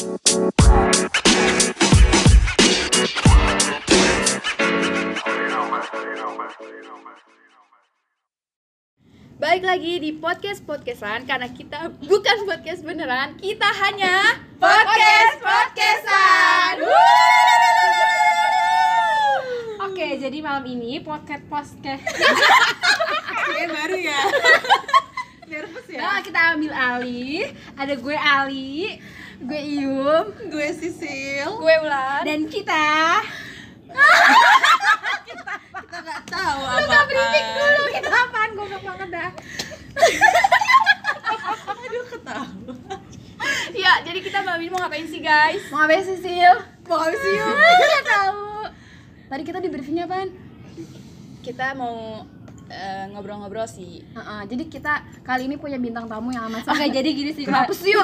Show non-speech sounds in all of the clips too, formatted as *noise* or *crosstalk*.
Balik lagi di podcast podcastan karena kita bukan podcast beneran, kita hanya Podcast podcastan. Oke, jadi malam ini podcast podcast *laughs* Kayak baru ya. *laughs* Nervous ya. Nah, kita ambil alih. Ada gue Ali, gue Ium, Gue Sisil. gue Ulan. dan kita Kita nggak tahu Lu apa. gak briefing dulu kita apaan goblok banget dah. Aduh ketawa. Ya, jadi kita malam ini mau ngapain sih guys? Mau ngapain sih, Sil? Mau habis Ium. Gak tahu. Tadi kita di briefingnya apaan? Kita mau eh, ngobrol-ngobrol sih. Heeh, jadi kita kali ini punya bintang tamu yang amat Oke, jadi gini sih, Kenapa sih lu?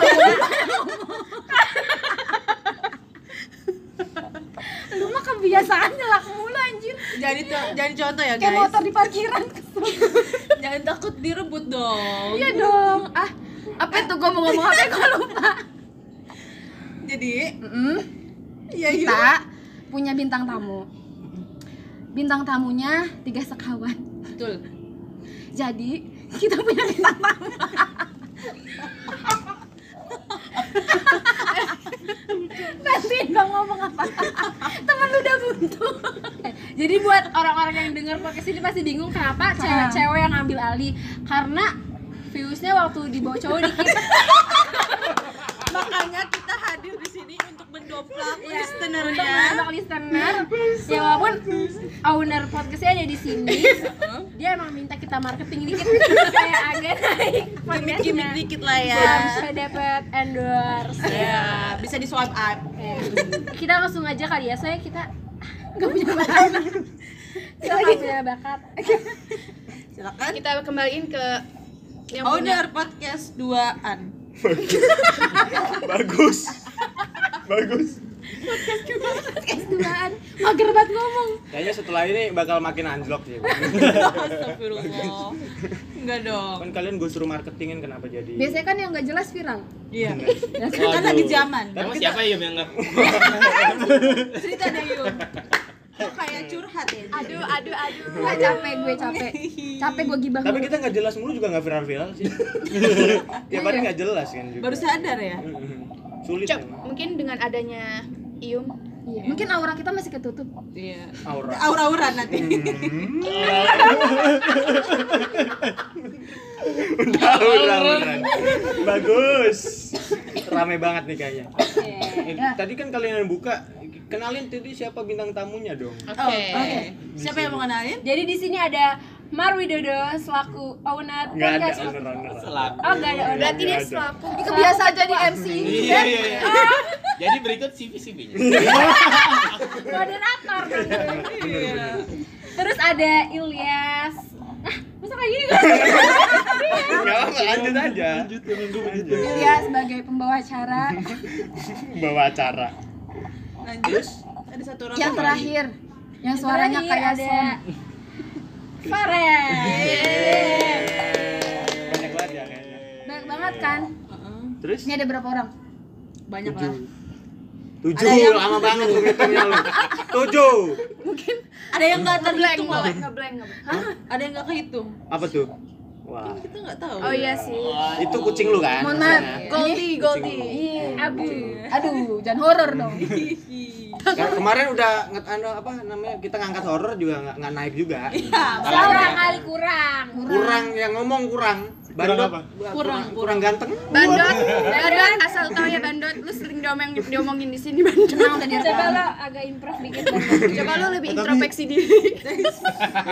Lu mah kebiasaan nyelak mulu anjir. Jadi jadi contoh ya Kayak guys. motor di parkiran. Jangan takut direbut dong. Iya dong. Ah, apa itu gua mau ngomong apa gua lupa. Jadi Mm-mm. ya Ium. Kita punya bintang tamu. Bintang tamunya tiga sekawan. Betul. Jadi kita punya bintang tamu. Nanti dong ngomong apa? Temen lu udah buntu. Jadi buat orang-orang yang dengar podcast ini pasti bingung kenapa cewek-cewek yang ngambil alih karena viewsnya waktu dibawa cowok dikit Makanya kita hadir di sini untuk mendobrak ya, untuk listenernya. menambah listener. Ya walaupun owner podcastnya ada di sini dia emang minta kita marketing dikit kayak agak naik Gimik-gimik podcastnya. Dikit lah ya. bisa dapat endorse. Ya, bisa di swipe up. Eh, kita langsung aja kali ya saya kita nggak punya bakat. Kita nggak punya bakat. Silakan. Kita kembaliin ke yang punya. Owner podcast duaan. bagus bagus S2an. Mager banget ngomong. kayaknya setelah ini bakal makin anjlok sih Astagfirullah. Enggak dong. kan kalian gue suruh marketingin kenapa jadi Biasanya kan yang gak jelas viral. Iya. Bener. Kan lagi zaman. Tapi Emang kita- siapa ya yang nggak? Cerita deh Yum. Kok kayak curhat ya? Aduh, aduh, aduh. Wah, capek gue capek. Capek gue gibah. tapi kita nggak jelas mulu juga nggak viral viral sih *laughs* tiap hari nggak jelas kan juga Baru sadar ya? Sulit emang. mungkin dengan adanya Ium Iya. Mungkin aura kita masih ketutup. Iya. aura Aura-aura nanti. *laughs* udah udah udah bagus rame banget nih kayaknya Eh, tadi kan kalian yang buka kenalin tadi siapa bintang tamunya dong Oke. Oh, Oke. Siapa yang mau kenalin? jadi di sini ada Mar Widodo selaku owner nggak ada podcast owner owner Selaku. oh nggak ada owner Berarti dia ada. selaku Ini kebiasaan jadi MC. Iya iya iya. Jadi berikut CV CV-nya. moderator. Iya. terus ada Ilyas ah masa kayak gini apa lanjut aja lanjut Dia sebagai pembawa acara. bawa acara Lanjut. Ada satu orang yang terakhir, yang suaranya kayak ada. Farel banyak banget ya kayaknya Banyak banget kan? Heeh. terus Ini ada berapa orang? Banyak lah. tujuh Ada yang- lama banget lu ngitungnya lu tujuh Ada yang nggak terhitung loh. ngeblank, ngeblank, ngeblank. Ada yang nggak kehitung. apa tuh wah Kita nggak tahu. Oh iya sih. itu kucing lu kan Mohon maaf. Goldie, Goldie. Iya. Abu Aduh, jangan horor dong. *laughs* Kan kemarin udah nget anu apa namanya kita ngangkat horor juga nggak nggak naik juga seorang kali kurang kurang yang ngomong kurang bandot apa? kurang kurang ganteng Bandot, bandot, asal tahu ya bandot, lu sering diomong diomongin di sini bandot. Udah coba lo agak improve dikit Coba lu lebih introspeksi diri.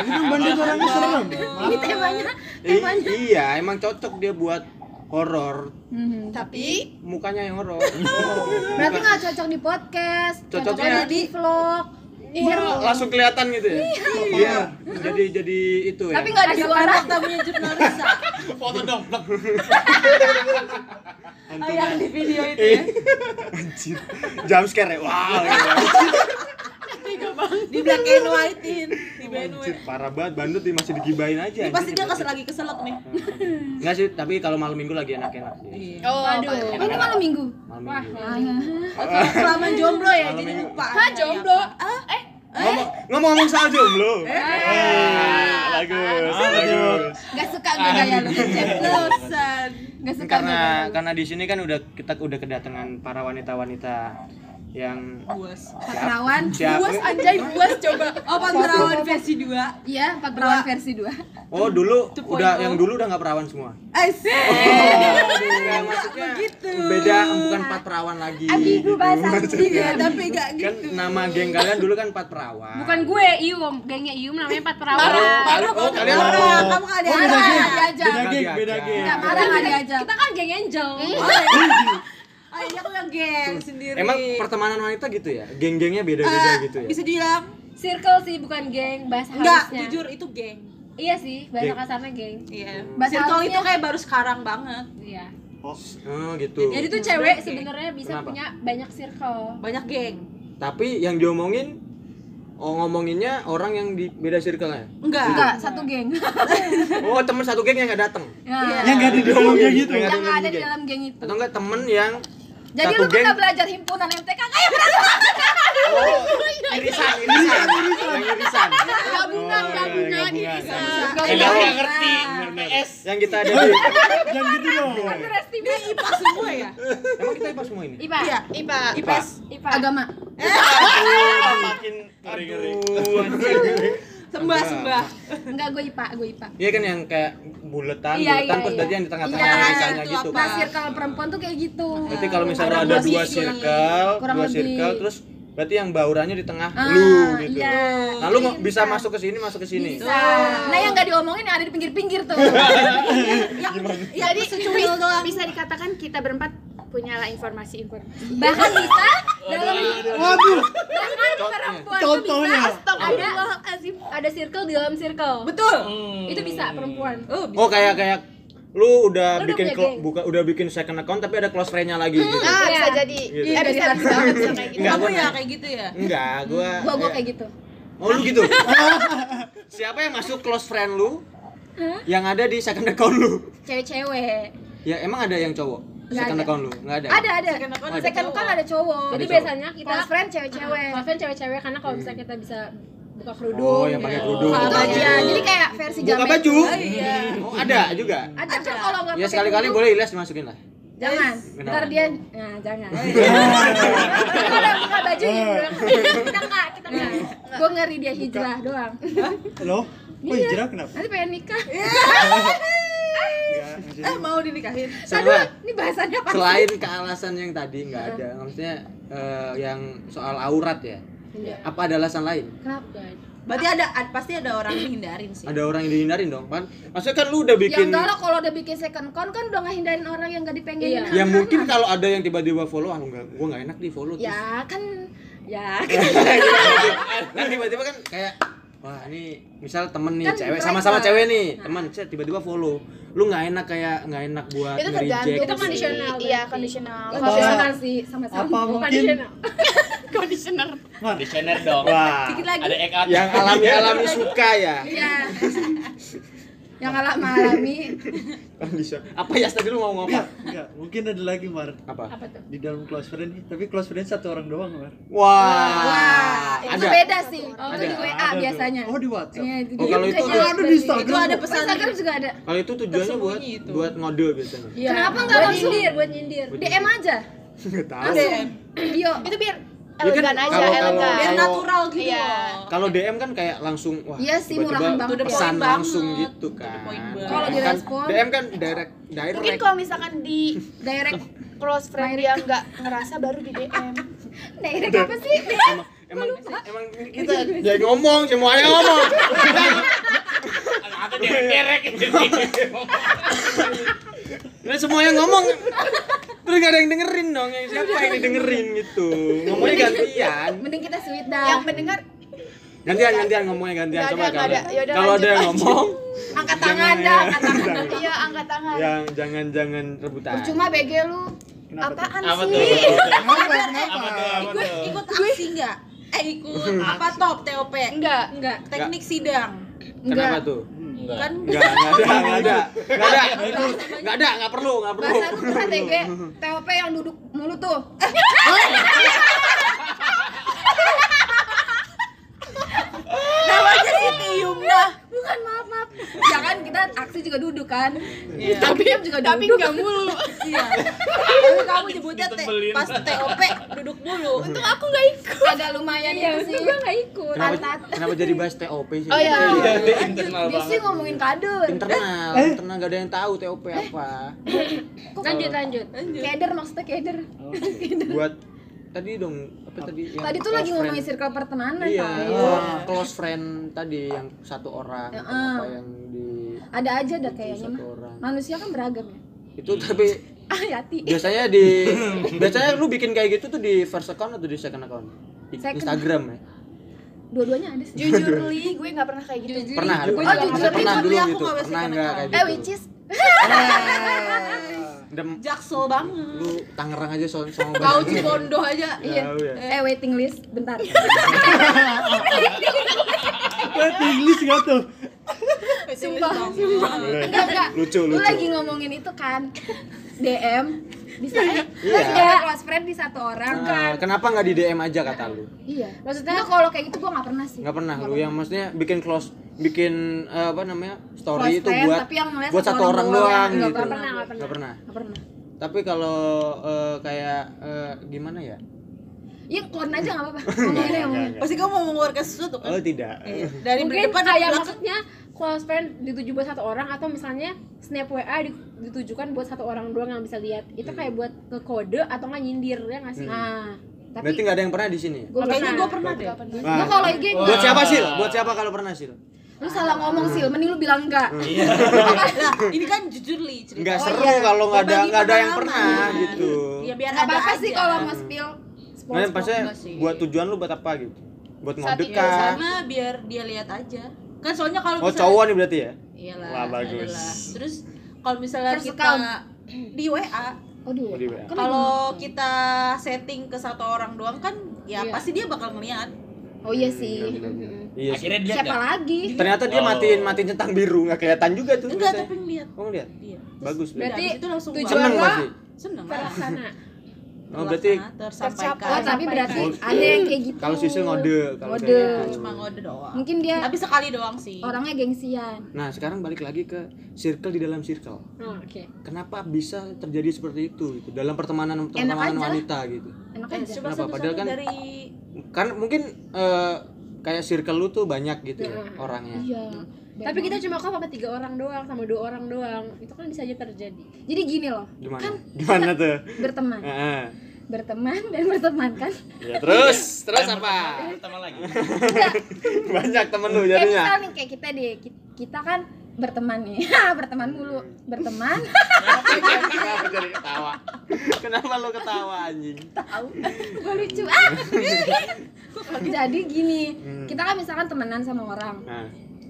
bandot orangnya serem Ini temanya. I- iya emang cocok dia buat horor Mhm. Tapi mukanya yang horor *laughs* Berarti nggak cocok di podcast, Cocoknya- cocoknya di vlog. Biar langsung kelihatan gitu ya iya jadi jadi itu ya tapi nggak ada suara. Tamunya *laughs* jurnalis. Foto dong. *laughs* Oh, yang di video itu ya. anjir jump scare ya wow gitu. Di black and white-in. Di Anjir, parah banget bandut nih masih digibain aja. Ini pasti dia di kesel lagi keselak nih. *laughs* Enggak sih, tapi kalau malam minggu lagi enak-enak sih. Oh, Oh, ini malam minggu. Malam Wah, minggu. *laughs* Kelamaan jomblo ya, jadi lupa. Hah, jomblo? Eh, Ngomong ngomong soal jomblo. Eh, bagus, bagus. Gak suka gue gaya lu. *laughs* Ceplosan. Gak suka Karena karena di sini kan udah kita udah kedatangan para wanita-wanita yang Buas. Pak Perawan. buas anjay, buas coba. Oh, Pak Perawan versi 2. Iya, Pak Perawan versi 2. Oh dulu udah oh. yang dulu udah nggak perawan semua. Asik. *laughs* Ya, maksudnya begitu. beda bukan empat perawan lagi. Ambigu gitu. bahasa Iya, tapi gak Kan gitu. nama geng kalian dulu kan empat perawan. Bukan gue, Ium. Gengnya Ium namanya Empat Perawan. Baru oh, kalian kamu gak ada diajak. Beda geng, beda geng. Kita kan geng Angel. *laughs* Oh, ini aku yang geng sendiri. Emang pertemanan wanita gitu ya? Geng-gengnya beda-beda Eh, gitu ya? Bisa dibilang Circle sih bukan geng, bahasa enggak, halusnya. jujur itu geng. Iya sih, bahasa Geng. kasarnya geng. Iya. Bahasa Circle halusnya- itu kayak baru sekarang banget. Iya. Oh gitu. Jadi tuh cewek sebenarnya bisa Kenapa? punya banyak circle. Banyak geng. Tapi yang diomongin Oh ngomonginnya orang yang di beda circle-nya? Enggak. Enggak, satu geng. *laughs* Oh temen satu geng yang gak dateng? Ya. Yang gak diomongnya gitu ya? Yang ada di dalam geng itu. Atau enggak temen yang Jadi satu lu geng pernah belajar himpunan MTK kayak Oh *laughs* irisan, irisan Yang irisan Gabungan, Oh, gabungan, iya, irisan. Kalian nggak ngerti. PS. Yang kita ada di Jangan gitu dong. Dia IPA semua ya? Emang kita IPA semua ini? IPA. Iya. IPA. IPS. IPA. agama. Makin ngeri-ngeri Sembah, sembah. Enggak, gue IPA, gue IPA. Iya kan yang kayak buletan, Iya, buletan iya, terus iya. yang di tengah-tengah Iya, misalnya itu gitu apa? Nah, kan. circle perempuan tuh kayak gitu. Berarti kalau misalnya Ada dua circle, dua circle terus berarti yang baurannya di tengah Ah, lu gitu. Iya. Nah, lu mau- bisa masuk ke sini, masuk ke sini. Bisa. Nah, yang nggak diomongin yang ada di pinggir-pinggir tuh. *laughs* Jadi bisa, bisa dikatakan kita berempat punya lah informasi-informasi. Bahkan bisa dalam Waduh, bahkan perempuan tuh Contohnya. bisa Astagfirullahaladzim. Ada circle di dalam circle. Betul. Itu bisa perempuan. Oh, Oh, kayak kayak lu udah Lu udah bikin geng? buka udah bikin second account tapi ada close friend-nya lagi gitu. Ah, bisa Iya. jadi. Gitu. Eh, bisa, bisa, bisa kayak gitu. Enggak, kamu ya kayak gitu ya? Enggak, gua gua gua kayak gitu. Oh, lu gitu. *laughs* Siapa yang masuk close friend lu? Yang ada di second account lu? Cewek-cewek. Ya emang ada yang cowok? Nggak second ada. account lu? Enggak ada. Ada ada. Second account ada Second cowok. kan ada cowok. Jadi biasanya kita Close friend cewek-cewek. Close friend cewek-cewek karena kalau misalnya kita bisa buka kerudung. Oh, yang pakai kerudung. Buka baju. aja. Jadi kayak versi Buka jamet. baju. Iya. Oh, ada juga. Ada kan kalau nggak Ya sekali-kali kerudung, boleh Ilyas dimasukin lah. Jangan. Kenapa? Ntar dia nah jangan. Kita udah buka baju ya. Kita enggak, kita enggak. Gua ngeri dia hijrah doang. Loh, kok hijrah kenapa? Nanti pengen nikah. *laughs* Maksudnya Eh, mau dinikahin? Sama Ini bahasannya apa? selain kealasan yang tadi nggak ada, maksudnya eh, yang soal aurat ya. Iya. Apa ada alasan lain? Kenapa? Berarti ada ad- pasti ada orang yang hindarin sih. Ada orang yang dihindarin dong, kan? Maksudnya kan lu udah Ya bikin enggak lah kalau udah bikin second count kan udah ngehindarin orang yang nggak dipengenin. Iya. Ya mungkin kalau ada yang tiba-tiba follow, ah enggak, gua nggak enak di follow terus. Ya kan ya Kan *laughs* tiba-tiba kan kayak wah ini misal temen nih Kan cewek sama-sama cewek nih teman set tiba-tiba follow lu nggak enak kayak nggak enak buat Itu tergantung. Itu conditional. Iya, conditional. Apa- kondisional sih sama-sama. apa mungkin. *laughs* Conditioner. Conditioner dong. wah Dikit lagi. Ada egg out. yang alami-alami suka ya Iya. yang alami alami kondisi apa ya tadi lu mau ngomong enggak. Mungkin ada lagi, Mar. apa Apa tuh? Di dalam close friend nih, tapi close friend satu orang doang, Mar. wah, wah itu ada beda sih itu Ada. di WA Ada tuh. biasanya Oh, di WhatsApp. Iya, itu Oh, kalau itu ada di Instagram. Itu ada Di pesan Instagram juga ada kalau itu tujuannya buat itu. buat ngode biasanya Iya. Kenapa nggak buat langsung? nyindir, buat nyindir. DM aja nggak tahu langsung video Itu biar Ya kan, elegan aja, kalau- elegan. biar Kalau- natural gitu Iya. kalau DM kan kayak langsung wah Iya sih, tiba-tiba murahan banget. Pesan banget. langsung gitu To the kan banget. Kalau Kan direspon- DM kan direct direct Mungkin kalau misalkan di direct close friend dia nggak ngerasa baru di DM. direct apa sih emang emang emang kita jadi ngomong semuanya ngomong Atau *laughs* derek-derek nah semuanya ngomong terus gak ada yang dengerin dong yang siapa yang didengerin gitu ngomongnya gantian mending kita sweet dah Yang mendengar gantian gantian ngomongnya gantian Nggak coba ada, nggak kalau ada. Yaudah, kalau ada lanjut, yang lanjut. ngomong angkat tangan dah ya. angkat tangan iya angkat tangan. yang jangan jangan rebutan percuma BG lu Kenapa? Apaan Apa sih? tuh? Apa tuh? Apa Ikut tuh? ikut aksi enggak? Eh, ikut apa top TOP? Enggak. Enggak. Teknik sidang. Kenapa tuh? Enggak. Kan Enggak, enggak ada, enggak ada. Enggak ada. Enggak ada, enggak perlu, enggak perlu. Bahasa lu tuh KTG, TOP yang duduk mulu tuh. namanya si Tium dah. Bukan maaf. Jangan kita aksi juga duduk kan. Iya. Tapi juga Tapi duduk. enggak mulu. Iya. Tapi kamu nyebutnya te- pas TOP duduk mulu. Untung aku enggak ikut. Agak lumayan Iya, itu sih. gue gak ikut. Kenapa, kenapa jadi bahas TOP sih? Oh iya. Dia internal Dia sih ngomongin kader. Internal, internal gak ada yang tahu TOP apa. Lanjut, lanjut. Keder maksudnya keder. *laughs* Buat tadi dong, apa tadi? yang Tadi tuh lagi ngomongin circle pertemanan Iya, Pak. close friend tadi yang satu orang, Heeh. apa yang di Ada aja dah kayaknya satu mah. orang. Manusia kan beragam ya. Itu tapi *laughs* Ah, Yati. biasanya di *laughs* biasanya lu bikin kayak gitu tuh di first account atau di second account? Di Second. Instagram ya? Dua-duanya ada sih. Jujur li, gue nggak pernah kayak gitu. Pernah, Gua pernah, juga maksudnya pernah. pernah dulu aku gitu. nggak bisa Pernah enggak kayak account. Eh, gitu? which is Dem, Jaksel banget. lu Tangerang aja so sama Kau Cibondo aja. iya. Ya. Eh, waiting list bentar. *laughs* Waiting list gak tuh? *laughs* Sumpah, sumpah. Enggak, enggak. Lucu, Lu lucu. lagi ngomongin itu kan. DM bisa eh, Iya. ada close friend di satu orang Nah, kan. kenapa nggak di DM aja kata lu? Iya. Maksudnya kalau kayak gitu gua nggak pernah sih. Nggak pernah lu yang maksudnya bikin close bikin eh, apa namanya story Close itu friend, buat tapi yang ngeliat buat satu orang orang doang. doang Nggak gitu. pernah, nggak Nggak pernah. Nggak pernah. Tapi kalau eh, kayak eh, gimana ya? Iya, clone aja nggak apa-apa. Ngomongin ngomongin. Pasti kamu mau mengeluarkan sesuatu kan? Oh tidak. Iya. Dari Mungkin depan kayak belakang. maksudnya close friend dituju buat satu orang atau misalnya snap WA di- ditujukan buat satu orang doang yang bisa lihat. Itu kayak buat ngekode atau nggak nyindir ya nggak sih? Nah, Berarti tapi nggak ada yang pernah di sini. ya? gua Kayaknya pernah. gue pernah deh. Nah, Gua kalau IG buat siapa sih? Buat siapa kalau pernah sih? Lu salah ngomong sih, mending lu bilang enggak. Lah, ini kan jujur li cerita. Nggak Oh, seru iya. kalau nggak ada Berbagi nggak ada yang pernah gitu. Ya biar ada apa-apa aja. sih kalau mau spill. Nah, sih. buat tujuan lu buat apa gitu? Buat Saat ngode ini kah? Karena biar dia lihat aja. Kan soalnya kalau Oh misalnya- cowok nih berarti ya? Iyalah. Wah, bagus. adalah. Terus kalau misalnya First kita account. di WA, Oh, di Oh, WA. Kan kalau kita setting ke satu orang doang kan ya Iya. pasti dia bakal ngeliat. Oh iya sih. Iya sih. Akhirnya dia Siapa lagi? Ternyata dia Oh. matiin matiin centang biru nggak kelihatan juga tuh. Enggak, biasanya. tapi ngeliat. Oh lihat. Iya. Bagus. Berarti itu langsung tujuan lo seneng lah. Terlaksana. Oh berarti tersampaikan. Oh, tapi berarti ada yang kayak gitu. kalau Sisil ngode kalau Ngode. kayak gitu. cuma ngode doang. Mungkin dia Tapi sekali doang sih. orangnya gengsian. Nah sekarang balik lagi ke circle di dalam circle. Oh, Oke. Kenapa bisa terjadi seperti itu gitu dalam pertemanan pertemanan wanita gitu? Enak Eh, aja. coba Kenapa? Padahal kan- dari Kan mungkin eh, kayak circle lu tuh banyak gitu ya Iya. orangnya. Tapi kita cuma kok sama tiga orang doang, sama dua orang doang. Itu kan bisa aja terjadi. Jadi gini loh, Gimana? Kan *laughs* Gimana tuh? berteman. Heeh. Berteman *laughs* dan berteman kan. Ya terus terus apa? pertama lagi. *laughs* Banyak temen lu Kayak jadinya. misal nih kayak kita deh, ki- kita kan berteman nih. berteman mulu. Berteman Kenapa jadi ketawa? Kenapa lu ketawa anjing? tahu. Gua lucu. Ah. Jadi gini, kita kan misalkan temenan sama orang.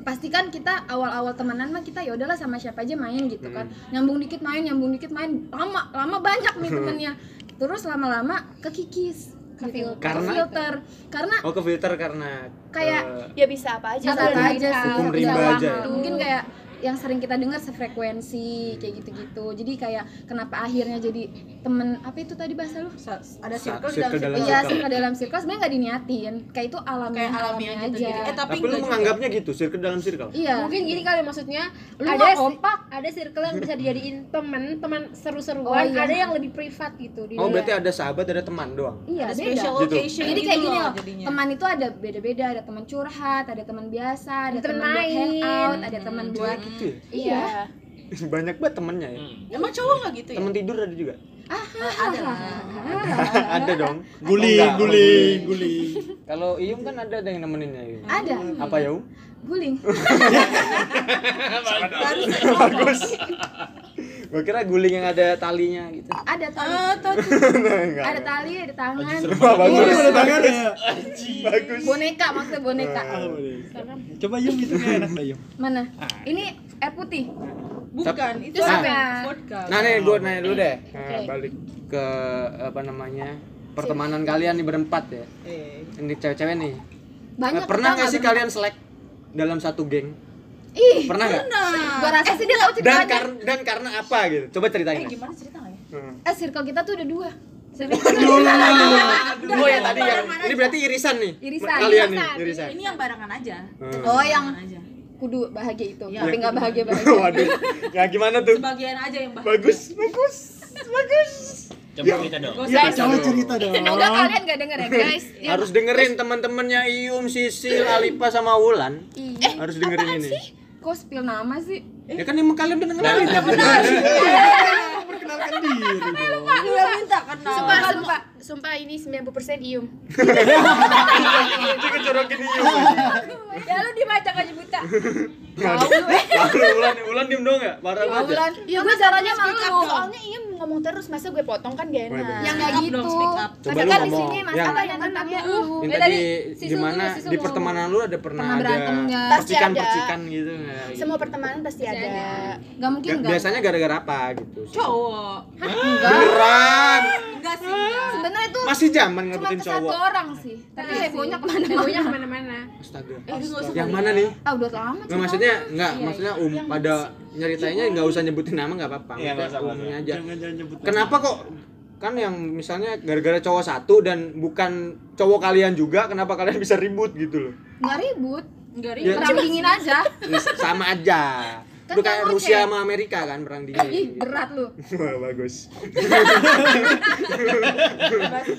Nah, pasti kan kita awal-awal temenan mah kita ya udahlah sama siapa aja main gitu kan nyambung dikit main nyambung dikit main lama lama banyak nih *laughs* temennya terus lama-lama kekikis ke filter Karena? filter karena oh ke filter karena Kayak eh, Ya bisa apa aja. bisa kan? aja sih Hukum bisa rimba aja ya? mungkin kayak yang sering kita dengar sefrekuensi kayak gitu-gitu. Jadi kayak kenapa akhirnya jadi temen apa itu tadi bahasa lu? Sa- ada circle, circle dalam circle. iya circle. dalam circle. Sebenarnya nggak diniatin. Kayak itu alamiah kayak alamiah gitu. aja Jadi, eh tapi, tapi lu menganggapnya gitu circle dalam circle? Iya. Mungkin gini kali maksudnya Lu ada kompak. ada circle yang bisa dijadiin teman, teman seru-seruan, Oh, iya. ada yang lebih privat gitu di oh berarti ada sahabat ada teman doang? Iya ada beda. special Gitu. occasion jadi gitu kayak gini loh jadinya. teman itu ada beda-beda. Ada teman curhat ada teman biasa ada Teman buat hangout ada teman buat gitu ya? Iya. *laughs* Banyak banget temennya ya? Emang cowok nggak gitu ya? temen tidur ada juga? Eh, ada lah. *laughs* ada dong. Guling, guling, guling. *laughs* kalau Iyum kan ada ada yang nemeninnya Iyum. ada. Apa ya guling. Bagus gua kira guling yang ada talinya gitu ada tali Ah, tuh. *laughs* Enggak. ada tali ada tangan Wah, bagus Ada tangannya. bagus boneka maksudnya boneka Ah, boleh. Coba Yum itu kayak enak dah Yum. mana ini air putih Bukan, itu Nah. apa? Vodka. Nah nih gue nanya dulu deh, Nah, balik ke apa namanya pertemanan kalian nih berempat ya. Eh, Ini cewek-cewek nih. banyak Eh, pernah nggak sih kalian selek dalam satu geng? Ih Pernah nggak? gua rasa sih dia tahu Dan ceritanya kar- dan karena apa gitu? Coba ceritain. eh gimana cerita nggak ya? Hmm. eh circle kita tuh ada dua Oh ya tadi yang ini berarti irisan nih. Irisan, Kalian nih, irisan. Ini yang barengan aja. Hmm. oh yang kudu bahagia itu Iya. tapi nggak bahagia bahagia Waduh. Ya gimana tuh? Sebagian aja yang bahagia. Bagus, bagus. Bagus. Coba kita dong. Gak Ya, usah coba cerita dong. semoga *laughs* kalian nggak denger ya guys *laughs* Harus dengerin teman-temannya Ium, Sisil, Alipa sama Wulan. eh Harus dengerin ini. Kok spill nama sih Ya kan emang kalian udah dengerin. Perkenalkan diri dong. Dia minta kenal. Sumpah, sumpah, sumpah ini 90% Ium. Itu kecorokin Ium. ya lu dibaca aja buta Lalu Wulan, Wulan diem dong ya? Parah banget. ya? bulan Ya gue caranya malu Soalnya Ium ngomong terus, masa gue potong kan gak iya, enak. yang Speak nggak up gitu. Coba Masa lu kan di ngomong. sini Yang- masalah yang tentangnya lu Yang Ya, tadi gimana di pertemanan lu ada pernah ada ada. percikan-percikan gitu? Semua pertemanan pasti ada. ada. nggak mungkin Ga- nggak Biasanya gara-gara apa gitu? Cowok. enggak Beneran. Enggak sih. Enggak. sebenarnya itu Masih zaman cuma ngerebutin satu cowok. orang sih tapi hebohnya ke mana Hebohnya ke mana-mana Astaga. Eh, usah Yang mana ya. nih? ah udah lama Nggak maksudnya nggak Iya, maksudnya um pada nyeritainnya nggak usah nyebutin nama nggak apa-apa. Iya, umumnya aja. Jangan jangan. Kenapa kok kan yang misalnya gara-gara cowok satu dan bukan cowok kalian juga kenapa kalian bisa ribut gitu loh nggak ribut Enggak Ya, ribet. perang dingin aja sama aja Kan Udah kayak Rusia sama Amerika kan perang ih dingin berat lu. *laughs* Wah, bagus.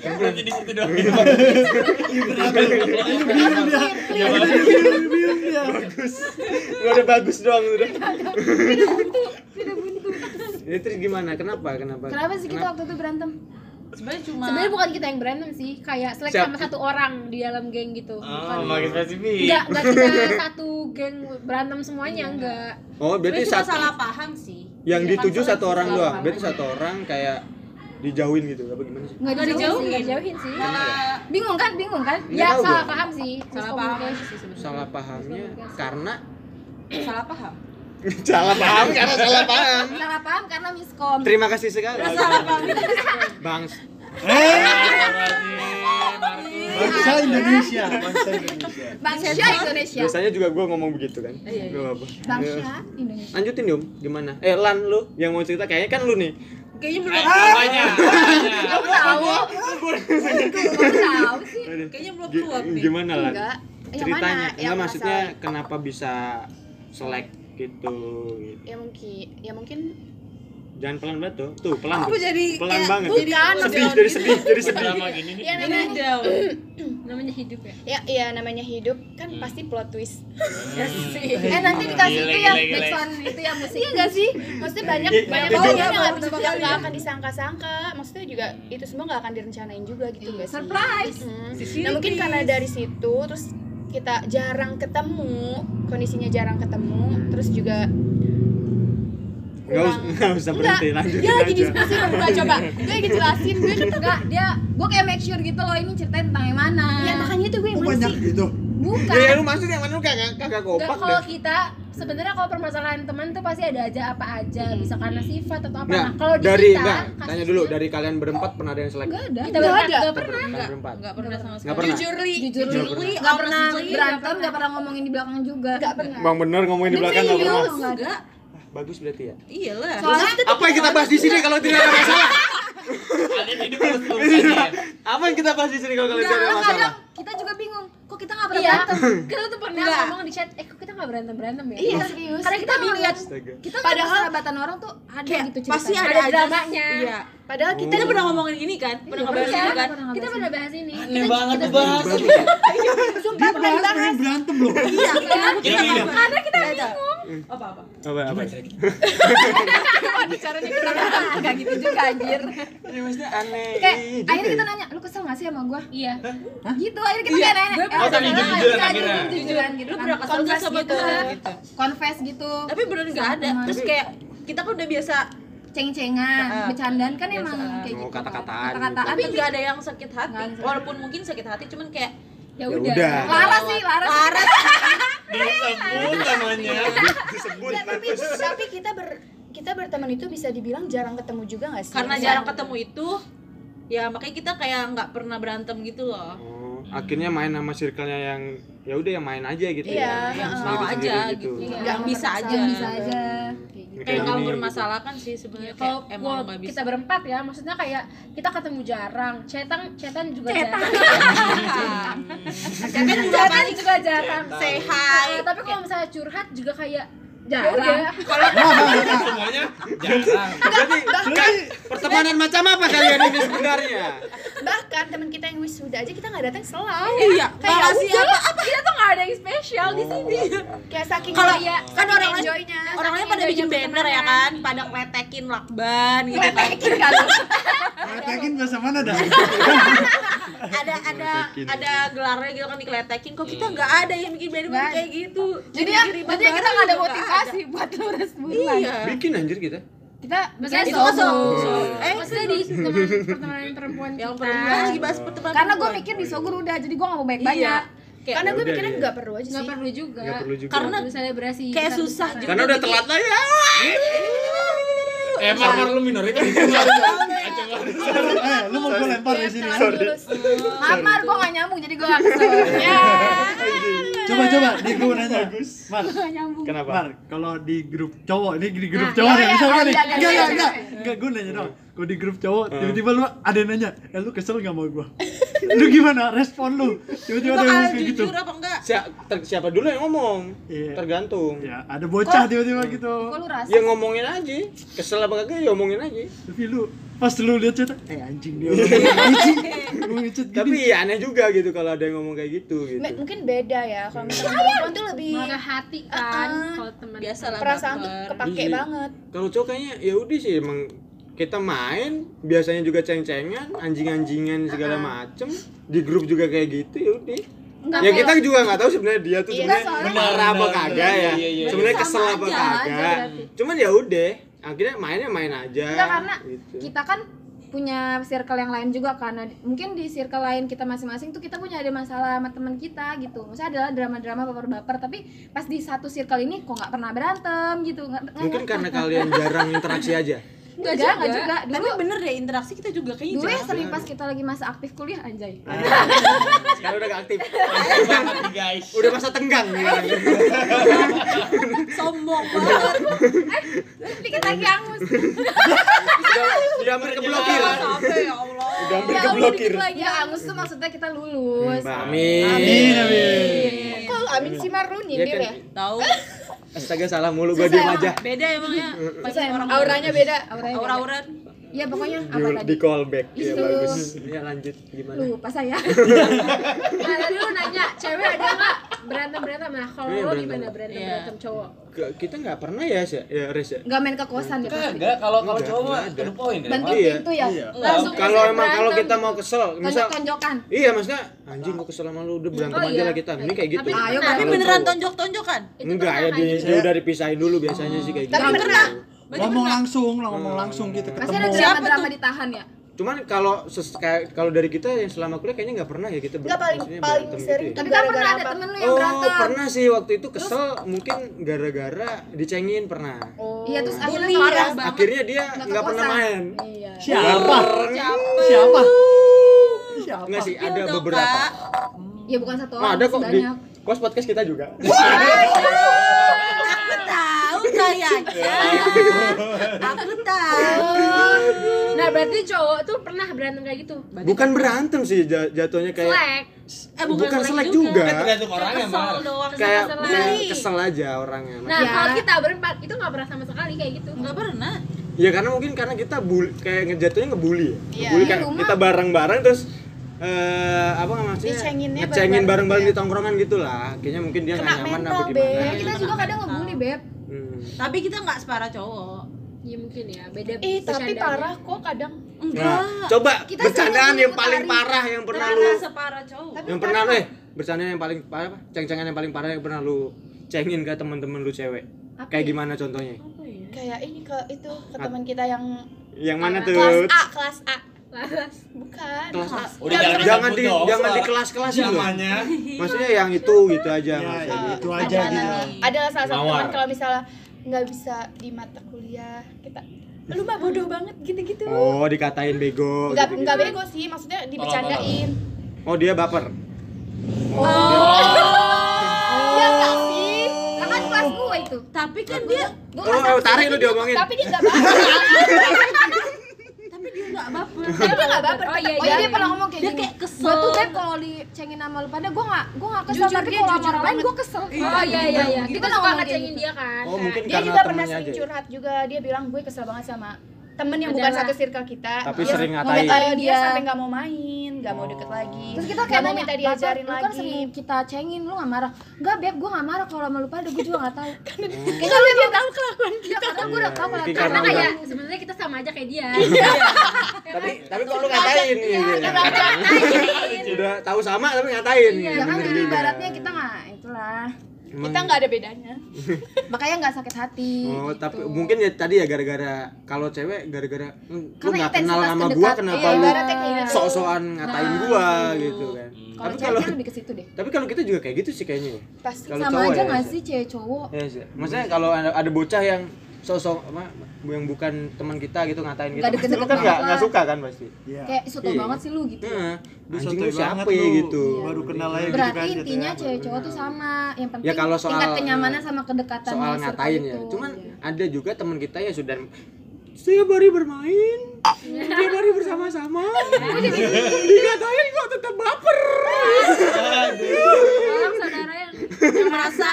Berarti di situ dong. bagus. Gak ada bagus doang udah. Ini terus gimana? Kenapa? Kenapa? kenapa sih kita waktu itu berantem Sebenarnya cuma sebenarnya bukan kita yang berantem sih kayak selek Siap. sama satu orang di dalam geng gitu Oh, bukan makin spesifik. enggak enggak kita *laughs* satu geng berantem semuanya enggak Oh, berarti cuma satu salah paham sih. yang Iya, dituju satu orang doang. Berarti satu orang kayak dijauhin gitu. Apa gimana sih? nggak Nggak dijauhin dijauhin. enggak jauhin sih Malah bingung kan bingung kan Nggak ya salah paham sih salah paham. Salah pahamnya karena Salah paham. *laughs* salah paham karena salah paham. salah paham karena miskom Terima kasih sekali. Salah paham. *laughs* Bang, Bangsa Indonesia, bangsa Indonesia. bangsa Indonesia biasanya juga gua ngomong begitu kan. Iya, iya. Bangsa Indonesia Lanjutin Yum, gimana? Eh Lan lu yang mau cerita kayaknya kan lu nih. Kayaknya belum Namanya. kamu tahu kamu tahu sih Kayaknya belum keluar nih. Gimana Lan? Ceritanya, enggak maksudnya kenapa bisa selek gitu, gitu. Ya mungkin, ya mungkin Jangan pelan banget tuh. Tuh, pelan Aku tuh. jadi pelan kayak- banget. Bukan, sedih, maksudnya- jadi sedih, jadi sedih. Drama gini nih. ya Ini namanya down. *clears throat* namanya hidup ya ya ya namanya hidup kan pasti plot twist. *laughs* eh nanti dikasih Gile, itu ya gile, gile. backsound itu ya musik Iya gak sih? Maksudnya banyak Iya, banyak orang yang nggak bisa yang nggak akan disangka-sangka. Maksudnya juga itu semua nggak akan direncanain juga gitu Iya, sih? surprise Hmm. Nah mungkin karena dari situ terus kita jarang ketemu, kondisinya jarang ketemu, terus juga Enggak usah, nggak usah berhenti, lanjutin dia lagi diskusi sama gue coba, gue lagi jelasin, gue *laughs* enggak dia gue kayak make sure gitu loh ini ceritain tentang yang mana ya makanya itu gue yang Oh, banyak sih? gitu. Bukan Ya, ya, lu maksud yang mana lu kagak kagak Enggak, kompak kalau kita sebenarnya kalau permasalahan teman tuh pasti ada aja apa aja bisa karena sifat atau apa Enggak, nah kalau di dari kita enggak, tanya dulu dari kalian berempat pernah ada yang selek? enggak ada kita Nggak berempat ada. nggak pernah Kalian berempat. Enggak pernah sama sekali. Pernah. Jujur li, jujur Jujur. li Li, nggak pernah berantem nggak nggak pernah ngomongin di belakang juga Gak pernah. Bang bener ngomongin di belakang enggak pernah. Serius, nggak ada. Enggak. Bagus berarti ya. Iyalah. soalnya Apa yang kita bahas di sini kalau tidak ada masalah? Kalian hidup harus lurus Apa yang kita bahas di sini kalau kalian ada masalah? kadang kita juga bingung kok kita nggak pernah iya berantem *laughs* kita tuh pernah Enggak. ngomong di chat eh kok kita nggak berantem berantem ya Iya serius. karena kita ngeliat Astaga. kita Padahal- sahabatan orang tuh ada Kayak gitu pasti ceritanya. ada, Ada dramanya. Iya. Padahal kita Kita pernah ngomongin ini kan? Pernah ngebahas Iya, ini kan? pernah kita pernah bahas ini Aneh banget tuh bahas. Dia bahas pengen berantem loh. Iya, karena kita bingung. Apa apa? Apa apa? *laughs* bicaranya kita nggak gitu juga anjir Ya maksudnya aneh. kayak Iya akhirnya kita ya. nanya lu kesel gak sih sama gua iya gitu akhirnya kita kayak nanya Oh, tadi jujur-jujuran kita akhirnya. jujur-jujuran gitu Lu kan. pernah kesel nggak Confess sama gitu gue? Gitu. confess gitu Tapi bener nggak ada. Terus kayak kita kan udah biasa ceng-cengan bercandaan kan emang kayak Oh, gitu kata-kataan kata-kataan tapi nggak ada yang sakit hati. Walaupun mungkin sakit hati cuman kayak ya Ya udah udah. Laras sih Laras Laras *laughs* Disebut namanya. Disebut Ya, tapi tapi kita ber kita berteman itu bisa dibilang jarang ketemu juga gak sih? karena Iya. jarang ketemu itu ya makanya kita kayak nggak pernah berantem gitu loh Oh, akhirnya main sama circle-nya yang ya udah yang main aja gitu Iya, ya. yang mau sendiri aja gitu. gitu. Iya, yang bisa aja. Yang bisa aja. Kayak gini. bermasalah kan sih sebenarnya kalau kayak emang kalau nggak bisa kita berempat ya maksudnya kayak kita ketemu jarang. Cetan cetan juga Cetan. jarang. *laughs* Cetan juga cetan juga jarang. Say hi. Nah, tapi kalau misalnya curhat juga kayak Ya jarang udah. *laughs* *laughs* Semuanya jarang. Berarti Kak, pertemanan macam apa kalian ini sebenarnya? Bahkan teman kita yang wisuda aja kita nggak datang selalu. iya Kayak makasih udah. apa kita tuh nggak ada yang spesial di sini Kayak saking Kalau ya, kan orang lain enjoynya. orang lain pada bikin banner ya kan pada kletekin lakban gitu kan Kletekin *laughs* bahasa mana dah? ada ada ada gelarnya gitu kan dikletekin kok kita nggak ada yang bikin banner kayak gitu jadi ya jadi kita barang nggak ada juga motivasi buat lurus buruan. Iya. Bikin anjir kita. kita bikin itu kan sogo. so eh maksudnya di teman pertemanan perempuan yang kita. perempuan. Lagi bahas pertemanan karena gue mikir di sogur udah jadi gue nggak mau banyak iya. Kayak Karena gue mikirnya nggak perlu aja nggak sih. perlu juga. Nggak perlu juga. Karena selebrasi kayak susah juga Karena udah telat lah ya. Eh, Mar, Mar, lu minoritas. Eh, lu mau gue lempar di sini. Telat dulu. maaf mar gue nggak nyambung jadi gue kesel *laughs* ya. Coba coba di gue nanya. Mar, Kenapa? Mar, kalau di grup cowok, ini di grup Nah, cowok iya, ya, iya, oh, nih, iya, enggak, iya, enggak, iya, enggak, iya. enggak, gue nanya dong, kalau di grup cowok, tiba-tiba lu ada yang nanya, eh lu kesel gak sama gue? *laughs* Lu gimana respon lu? Tiba-tiba ada yang ngomong kayak gitu. jujur apa enggak Si- ter- siapa dulu yang ngomong? Iya. Tergantung. Ya, ada bocah tiba-tiba gitu. kok lu rasa Ya ngomongin aja. Kesel apa kagak ya omongin aja. Tapi lu pas lu lihat cerita, eh anjing dia anjing, lu ngechat gini. Tapi ya aneh juga gitu kalau ada yang ngomong kayak gitu gitu. M- mungkin beda ya. Kalau misalnya perempuan tuh lebih marah hati kan Uh-uh. kalau teman biasa lah perasaan tuh kepake Iya. banget. Kalau cowok kayaknya ya udah sih emang kita main biasanya juga ceng-cengan, anjing-anjingan segala macem di grup juga kayak gitu ya udah. Nggak Ya kita juga nggak tahu sebenarnya dia tuh Iya, sebenarnya marah apa kagak ya. Iya, iya, iya. Sebenarnya kesel apa kagak. Cuman ya udah, akhirnya mainnya main aja. Enggak karena gitu. kita kan punya circle yang lain juga karena mungkin di circle lain kita masing-masing tuh kita punya ada masalah sama teman kita gitu. Maksudnya adalah drama-drama baper-baper tapi pas di satu circle ini kok nggak pernah berantem gitu. Nggak- Mungkin karena kalian *laughs* jarang interaksi aja. Enggak juga, enggak juga. tapi Dulu bener deh interaksi kita juga kayaknya dulu ya sering pas kita lagi masa aktif kuliah anjay. *laughs* Sekarang udah gak aktif. guys. Udah masa tenggang sekarang. *laughs* sombong banget Dikit lagi angus. Udah udah hampir keblokir. sampai ya Allah Udah hampir Ya Allah, keblokir. Ya angus tuh maksudnya kita lulus. Amin. Amin, amin. Kok amin sih Mar lu Iya nyindir kan? ya? tahu Astaga salah mulu gua diem aja. beda emang ya pas Susah emang. orang Auranya beda. Auranya beda. aura-auran Ya pokoknya Di, apa tadi? di callback ya Itu. bagus. Ya lanjut gimana? Lupa saya. *laughs* nah tadi lu nanya cewek ada nggak berantem berantem nah kalau Iya, lo berantem. gimana berantem Iya. berantem cowok kita nggak pernah ya, Sya? ya Res ya. Enggak main ke kosan ya pasti. Kagak, kalau kalau cowok ada. point ya. Bantu Iya. pintu ya. Iya. langsung Kalau emang kalau kita mau kesel, misal Tonjok-tonjokan. Iya maksudnya anjing gua kesel sama lu udah berantem Oh, aja iya. lah kita. Ini kayak gitu. Tapi- Ayo, tapi beneran cowok. tonjok-tonjokan Itu Enggak ya pernah di, kan? dia udah dipisahin dulu biasanya sih kayak gitu. Tapi pernah. Ngomong langsung, lah ngomong langsung gitu Pasti ada ketemu. drama-drama ditahan ya. Cuman kalau kayak kalau dari kita yang selama kuliah kayaknya nggak pernah ya kita Enggak paling paling berantem sering gitu ya. Tapi kan pernah ada apa? temen lu yang Oh berantem. pernah sih waktu itu kesel mungkin gara-gara dicengin pernah. Oh. Iya terus akhirnya marah. ya. banget. Akhirnya dia Nggak nggak pernah main. Iya. Siapa? Siapa? Siapa? Enggak sih Spill ada beberapa. Ya bukan satu orang, ada kok di kos podcast kita juga. *laughs* kayaknya *laughs* aku tahu nah berarti cowok tuh pernah berantem kayak gitu Bukan berantem sih ja- jatuhnya kayak selek eh bukan selek Kan juga. tergantung orangnya, kesel doang Kayak Kesel. kayak kesel aja orangnya. nah Ya. kalau kita berempat itu nggak pernah sama sekali kayak gitu nggak pernah Ya karena mungkin karena kita bully, kayak ngejatuhnya ngebully ya. Iya. Ngebully Di kan rumah. kita bareng-bareng terus eh apa nggak maksudnya Dicenginnya ngecengin bareng-bareng bareng-bareng ya. di tongkrongan gitu lah. Kayaknya mungkin dia nggak Kena nyaman apa gimana. Ya, kita juga kadang ngebully, Beb. Hmm. tapi kita nggak separah cowok Iya mungkin ya beda Eh, tapi parah kok kadang. enggak Nah, coba Kita bercandaan yang paling hari. parah yang pernah lu Pernah separah cowok yang pernah lu eh bercandaan yang paling parah apa? Ceng-cengan yang paling parah yang pernah lu cengin ke teman-teman lu cewek. Apa Kayak ya? gimana contohnya? Kayak ini ke itu ke teman kita yang Yang mana tuh? kelas A, kelas A. Laras. Bukan. Kelas A. Udah jangan, jangan di jangan di kelas-kelas itu. Namanya. Maksudnya yang itu gitu aja Ya, maksudnya. ya, itu aja ada, gitu. adalah salah satu teman kalau misalnya nggak bisa di mata kuliah. Kita lu mah bodoh banget gitu-gitu. Oh, dikatain bego. nggak gitu-gitu. nggak bego sih maksudnya dibecandain Oh, dia baper. ya nggak sih? Lah kan kelas gue itu. Tapi kan dia Gue Oh, oh, tarik lu diomongin. tapi dia nggak baper. tapi *laughs* dia nggak baper. tapi dia nggak baper Oh, iya, Oh iya dia pernah ngomong kayak Dia gini kayak kesel. Gue tuh Beb kalau dicengin sama lu pada gue gak, gue gak kesel Jujur, Tapi kalau sama jujur orang lain banget. gue kesel Oh iya iya iya. Dia Kita kan suka ngomong kayak ngecengin gitu. dia kan. Oh, dia juga pernah sering ya? curhat juga dia bilang gue kesel banget sama temen yang bukan satu circle kita Tapi Dia sering mau ngatain. dia Iya. sampai nggak mau main nggak mau deket lagi Terus kita Nggak kayak mau nanya, minta "Bapak, diajarin lu kan lagi sering kita cengin, lu gak marah? Enggak Beb, gue gak marah kalau sama lu pada, gue juga gak tahu *laughs* kayaknya lu dia tahu kelakuan Ya karena gue udah tau kalau Mungkin karena kayak sebenarnya kita sama aja kayak dia. Tapi tapi kok lu ngatain nih? gitu. ngatain. Udah tahu sama tapi ngatain. Ya kan jadi ibaratnya kita gak, itulah kita nggak ada bedanya *laughs* Makanya gak sakit hati Oh, gitu. tapi mungkin ya tadi ya gara-gara kalau cewek gara-gara "Hmm, lu Karena nggak kenal sama gua kenapa iya, lu gitu. sok-sokan ngatain gua gitu kan. Kalau Tapi cewek kalau tuh lebih ke situ deh tapi kalau kita juga kayak gitu sih kayaknya. ya. pasti Kalau Sama cowok aja ya, gak Sya? sih cewek cowok? Iya sih. Maksudnya kalau ada, ada bocah yang sosok apa yang bukan teman kita gitu ngatain kita, Nggak pasti lu deket-deket kan nggak suka kan pasti. Iya. Kayak soto Iya. banget sih lu gitu Heeh. Lu Anjing sotoy lu siapa banget lu. gitu. Baru kenal aja gitu Berarti kan, intinya jatuhnya. cewek cowok tuh sama Yang penting Ya, kalau soal- tingkat kenyamanan sama kedekatan soal ngatain ya. itu. Cuman Iya. ada juga teman kita ya sudah setiap hari bermain, setiap hari bersama-sama, *laughs* dikatain kok tetap baper. Tolong saudara yang yang merasa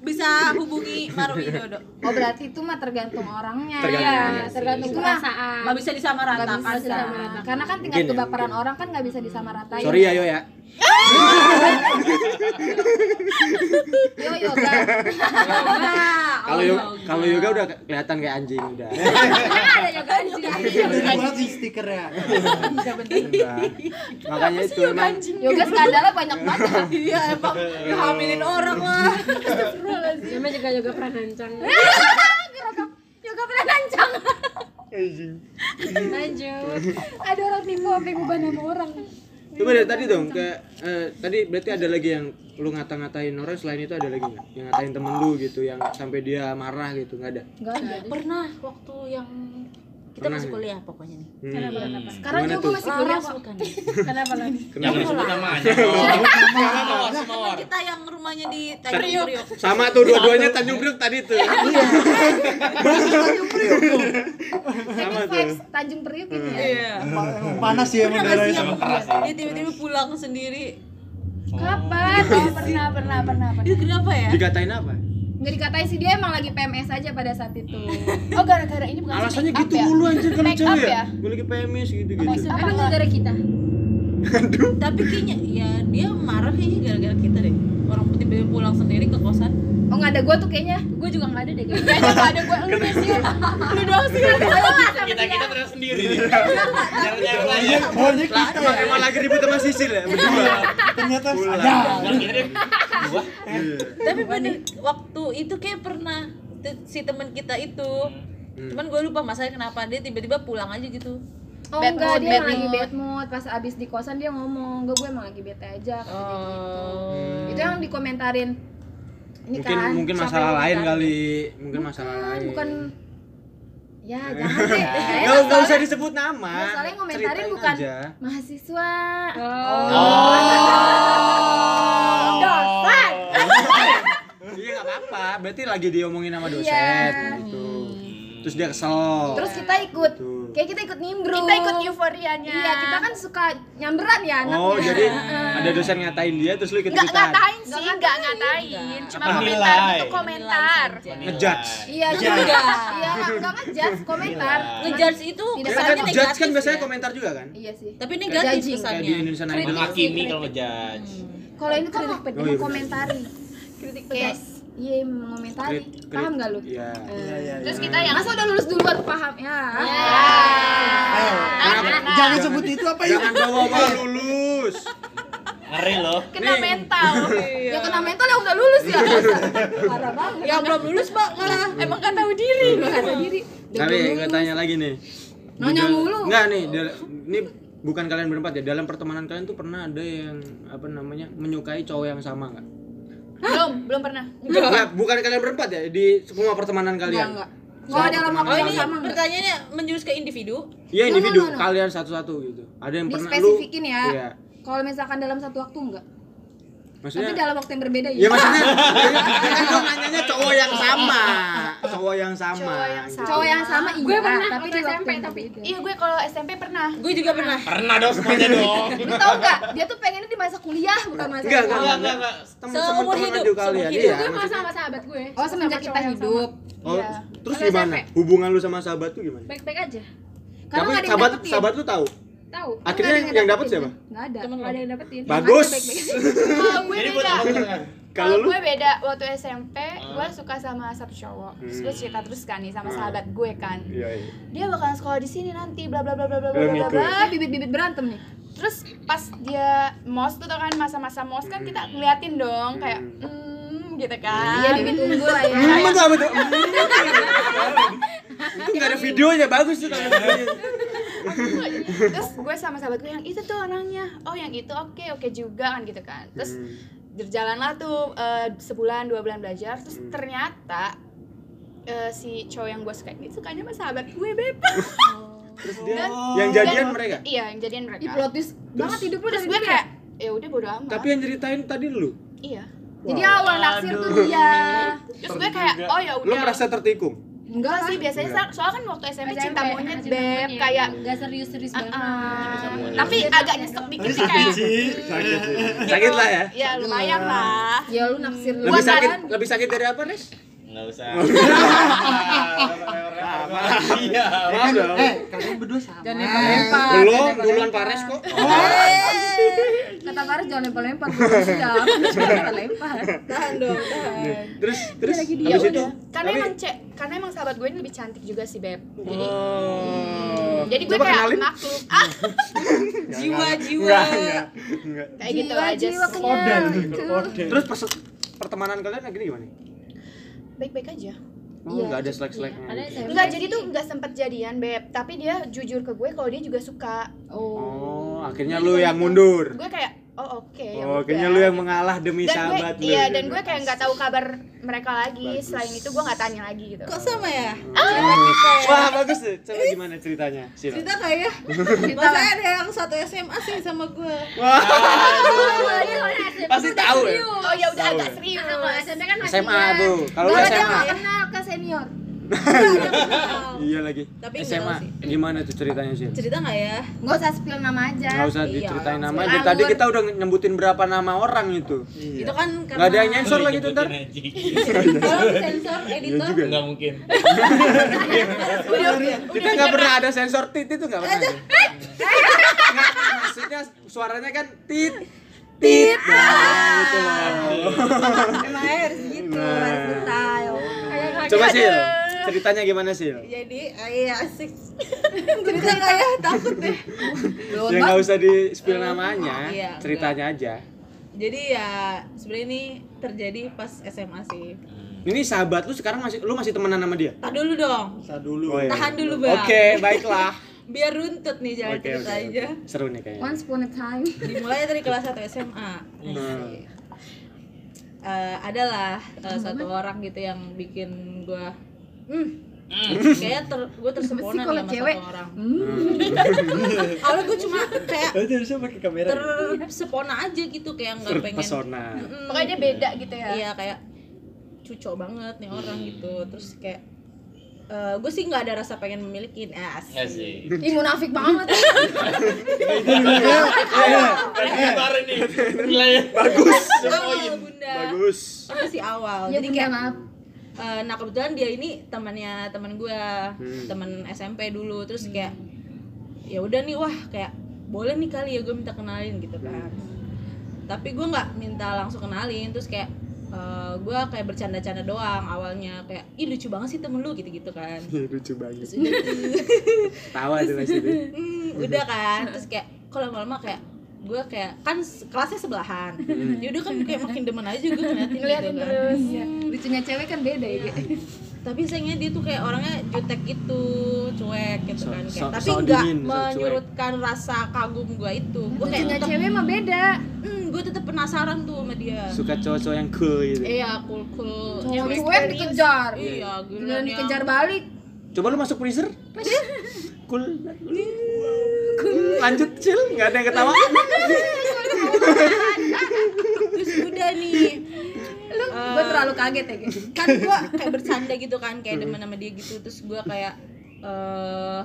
bisa hubungi Maru Widodo. Oh berarti itu mah tergantung orangnya Tergantung Iya, orangnya sih. tergantung itu perasaan. Nggak bisa disamaratakan. bisa disamaratakan. Karena kan tingkat Mungkin ya, kebaperan orang kan nggak bisa disamaratain Sorry ya yo ya. Yo yoga Kalau yoga, kalau yoga udah kelihatan kayak anjing udah. ada juga anjing. Udah dibuat sih stikernya. Udah. Makanya itu emang Yoga skandalnya banyak banget Iya emang hamilin orang lah. Namanya juga juga pernah nancang. Yoga pernah nancang *laughs* anjing. Lanjut. Ada orang nipu apa yang ubah nama orang Coba dari tadi dong ke eh, tadi berarti ada lagi yang lu ngata-ngatain orang selain itu ada lagi nggak? Yang ngatain temen lu gitu yang sampai dia marah gitu nggak ada. Enggak ada Pernah waktu yang kita Pernah masih ya? kuliah pokoknya nih. Hmm. Sekarang Gimana juga tuh? masih kuliah kok bukan. Kenapa lagi? Jangan disebut namanya. Nama. Mawar, mawar. Kita yang rumahnya di Tanjung Priok. Sama tuh dua-duanya Tanjung Priok tadi tuh. Ini vibes Tanjung Priuk ini ya Iya. Emang Panas ya yang Keras ya. dia tiba-tiba pulang sendiri? Kapan? Oh pernah pernah pernah pernah Itu kenapa ya? Dikatain apa? Nggak dikatain sih dia emang lagi PMS aja pada saat itu *laughs* oh gara-gara ini bukan Alasannya gitu ya? mulu anjir kalau cewek ya. ya? Gue lagi PMS gitu-gitu. Emang gara-gara kita? Tapi kayaknya ya dia marah kayaknya gara-gara kita deh. Orang tiba-tiba pulang sendiri ke kosan. Oh nggak ada gue tuh kayaknya Gue juga nggak ada deh kayaknya. kayaknya nggak ada gue lu deh sih lu doang sih Kita kita terus sendiri nih. Nyari-nyari lagi. Pokoknya kita Emang, emang lagi ribut sama Sisil ya berdua. ternyata Pulang. ada. Kirim gua. Tapi bener waktu itu kayak pernah si teman kita itu. Cuman gue lupa masalahnya kenapa dia tiba-tiba pulang aja gitu. Oh Bad enggak, mood, dia bad lagi mood. bad mood Pas abis di kosan dia ngomong Enggak, gue emang lagi bete aja gitu. Oh. Itu yang dikomentarin Ini Mungkin kan mungkin masalah lain kali. Mungkin masalah lain. Bukan Ya jangan deh Nggak, *laughs* Kayaknya nggak usah disebut nama. Masalahnya ngomentarin Ceritain bukan aja. mahasiswa dosan *laughs* Iya nggak apa-apa. Berarti lagi diomongin sama dosen Iya. gitu. Terus dia kesel. Terus kita ikut Tuh. Kayak kita ikut nimbrung kita ikut euforianya Iya, kita kan suka nyamberan ya anaknya Oh, jadi ada dosen ngatain dia terus lu ikut nggak ikutan. ngatain sih nggak ngatain cuma komentar nilai? itu komentar Ngejudge. Iya, Iya. juga. Iya, enggak ngejudge, komentar. Ngejudge itu Kan kesannya judge negatif kan biasanya ya. komentar juga kan? Iya sih. Tapi negatif di kesannya. Indonesian Idol. Menghakimi kalau ngejudge. Kalau ini kan iya mengomentari. kritik pedas iya mengomentari. Krit- krit- Paham enggak lu? Iya. Iya, iya, terus iya. kita yang Masa udah lulus duluan paham ya? Ayo, Kenapa? jangan sebut itu apa yuk? Jangan bawa-bawa lulus. Ngeri loh. kena Nih. mental Ya kena mental yang udah lulus ya. Parah banget. Yang belum lulus Mbak malah emang kan tahu diri Enggak ada diri. Tapi gue tanya lagi nih. Nanya mulu. Enggak nih, ini bukan kalian berempat ya. Dalam pertemanan kalian tuh pernah ada yang apa namanya menyukai cowok yang sama nggak? Belum belum pernah Enggak, bukan kalian berempat ya di semua pertemanan Enggak, kalian. enggak. Kalau dalam waktu Oh ini sama enggak? pertanyaannya menjurus ke individu. Iya No, no, individu, no, no. kalian satu-satu gitu. Ada yang pernah lu Dispesifikin ya. Iya. Kalau misalkan dalam satu waktu enggak. Maksudnya Tapi dalam waktu yang berbeda Ya ya. maksudnya *laughs* kan gua nanyanya cowok yang sama. Cowok yang sama. Cowok yang gitu. sama. Cowok yang sama iya, Gue pernah tapi di waktu SMP tapi. Iya gue kalau SMP pernah. Gue juga pernah. Pernah dong semuanya *laughs* dong. Lu tau gak? Dia tuh pengennya di masa kuliah bukan masa Enggak, enggak, Enggak, enggak, enggak. Seumur teman hidup, seumur kalian. hidup. Iya. Gue malah sama sahabat gue. Oh semenjak Sama kita hidup. Oh, Iya. terus gimana? Hubungan lu sama sahabat tuh gimana? Baik-baik aja. Karena Tapi sahabat sahabat lu tahu. Tahu. Kan Akhirnya nggak yang dapet dapetin, siapa? Nggak ada. Temen Ada yang dapetin. Bagus. *laughs* Kalau gue Jadi beda. kan? Kalau lu gue beda waktu SMP, gue suka sama satu cowok. Terus gue cerita terus kan nih sama Hmm. sahabat gue kan. Iya, iya. Dia bakalan sekolah di sini nanti bla bla bla bla bla bla bla bla. Ah, bibit-bibit berantem nih. Terus pas dia mos tuh tau kan masa-masa mos kan kita ngeliatin dong kayak hmm gitu kan. Iya bibit unggul lah ya. Hmm, tuh apa tuh? Itu enggak ada videonya, bagus tuh kalau videonya. Terus gue sama sahabat gue yang itu tuh orangnya. Oh yang itu oke oke juga kan gitu kan. Terus Hmm. berjalanlah tuh eh, sebulan dua bulan belajar. Terus Hmm. ternyata eh, si cowok yang gue suka ini sukanya sama sahabat gue beb. *laughs* Terus dia Dan- yang jadian dan- mereka. Iya yang jadian mereka. Plot twist banget hidup lu Terus dari gue kayak ya udah bodo amat. Tapi yang ceritain tadi lu. iya. Jadi awal naksir tuh dia. Terus gue kayak oh ya Lu udah. merasa tertikung? Enggak Enggak sih biasanya Enggak. so- soalnya kan waktu SMP, cinta monyet beb monyet. kayak Gak serius-serius banget. ah, tapi agak nyesek dikit sih kayak Sakit sih. Sakit lah ya. ya lumayan lah Ya lu naksir lu. Lebih kan? sakit, lebih sakit dari apa, Res? Enggak usah. *laughs* Iya, maaf dong. Eh, kalian berdua sama. Jangan lempar-lempar. Belum, duluan Pares kok. Kata Faris jangan lempar-lempar. Siap. *laughs* Jangan lempar. Tahan dong, tahan. Terus, terus ya habis itu. karena emang cek karena emang sahabat gue ini lebih cantik juga sih beb jadi Oh. jadi gue kayak maklum *laughs* Jiwa-jiwa. Kayak gitu aja Jiwa-jiwa sih. Kodel. Terus pertemanan kalian akhirnya gimana? baik-baik aja Oh, Iya, enggak ada selek-seleknya. Ada gitu. Enggak, jadi tuh enggak sempet jadian, Beb. Tapi dia jujur ke gue kalau dia juga suka. Oh, akhirnya lu yang mundur. Gue kayak, oh oke. ya Oh, udah. akhirnya lu yang mengalah demi dan gue, sahabat lu. Iya, gitu. dan gue kayak nggak tahu kabar mereka lagi. Bagus. Selain itu gue nggak tanya lagi gitu. Kok sama ya? Wah, bagus tuh. Coba gimana ceritanya? Cerita ya? *laughs* Masa ada yang satu SMA sih sama gue. Wah, Pasti pasti tahu ya. Oh ya udah agak ya? serius. Kalau SMP kan masih SMA tuh. Kalau SMA. kenal ke senior. Iya lagi. Tapi nggak SMA. Gimana tuh ceritanya sih? Cerita nggak ya? Nggak usah spill nama aja. Nggak usah Iya, diceritain nama. Dari tadi kita udah nyebutin berapa nama orang itu. Itu kan karena Nggak ada yang nyensor lagi tuh ntar. *laughs* Sensor editor juga. Enggak mungkin. *laughs* Kita nggak pernah ada sensor tit itu nggak pernah. ada. Nggak, maksudnya suaranya kan tit tit. Nah, gitu. emang harus gitu, harus detail. Coba sih, ceritanya gimana sih? Jadi, iya asik. *laughs* Cerita nggak ya? Takut deh. Ya nggak usah di spill namanya, Iya, ceritanya aja. Jadi ya sebenarnya ini terjadi pas SMA sih. Ini sahabat lu sekarang masih lu masih temenan sama dia? Tahan dulu dong. Sa dulu. Oh, iya. Tahan dulu, Bang. Oke, baiklah. *laughs* Biar runtut nih jalan Oke, cerita oke, aja. oke. Seru nih kayaknya. Once upon a time. Dimulai dari kelas 1 SMA. Hmm. Eh, adalah eh, satu orang gitu yang bikin gua hmm, kayak ter, gue kalau sama cewek? satu orang. Hmm. Awalnya gue cuma kayak Oh, itu pakai kamera. tersepona aja gitu kayak nggak pengen Terpesona. Pokoknya dia beda gitu ya. iya kayak cucok banget nih orang gitu terus kayak gue sih nggak ada rasa pengen memiliki as Enggak sih. Ih munafik banget. Nih. Nilainya Bagus. awal bunda Bagus. itu sih awal Ya jadi kayak eh, nah kebetulan dia ini temannya teman gue Hmm. teman SMP dulu. Terus kayak ya udah nih wah kayak boleh nih kali ya gue minta kenalin gitu kan. Tapi gue nggak minta langsung kenalin. Terus kayak eh, gue kayak bercanda-canda doang awalnya. Kayak ih lucu banget sih temen lu gitu-gitu kan. *laughs* Lucu banget. terus *laughs* Tawa tuh *laughs* pasti tuh. Hmm, udah kan. Terus kayak kalau lama-lama kayak gue kayak kan kelasnya sebelahan ya udah kan kayak makin demen aja gue ngeliatin, Ngeliatin gitu kan terus. Iya. Lucunya cewek kan beda ya. Ge. tapi sayangnya dia tuh kayak orangnya jutek gitu cuek gitu So- kan kayak so- tapi so nggak so cuek. menyurutkan rasa kagum gue itu gue kayak Lucunya tetep, cewek mah beda. hmm, gue tetep penasaran tuh sama dia Suka cowok-cowok yang cool gitu. iya cool cool Cowok cuek dikejar. iya Giliran gila dikejar balik. Coba lu masuk freezer. Cool. *laughs* Lanjut chill, nggak ada yang ketawa. terus udah nih lu gue terlalu kaget ya kan gua kayak bercanda gitu kan kayak demen sama dia gitu terus gua kayak eh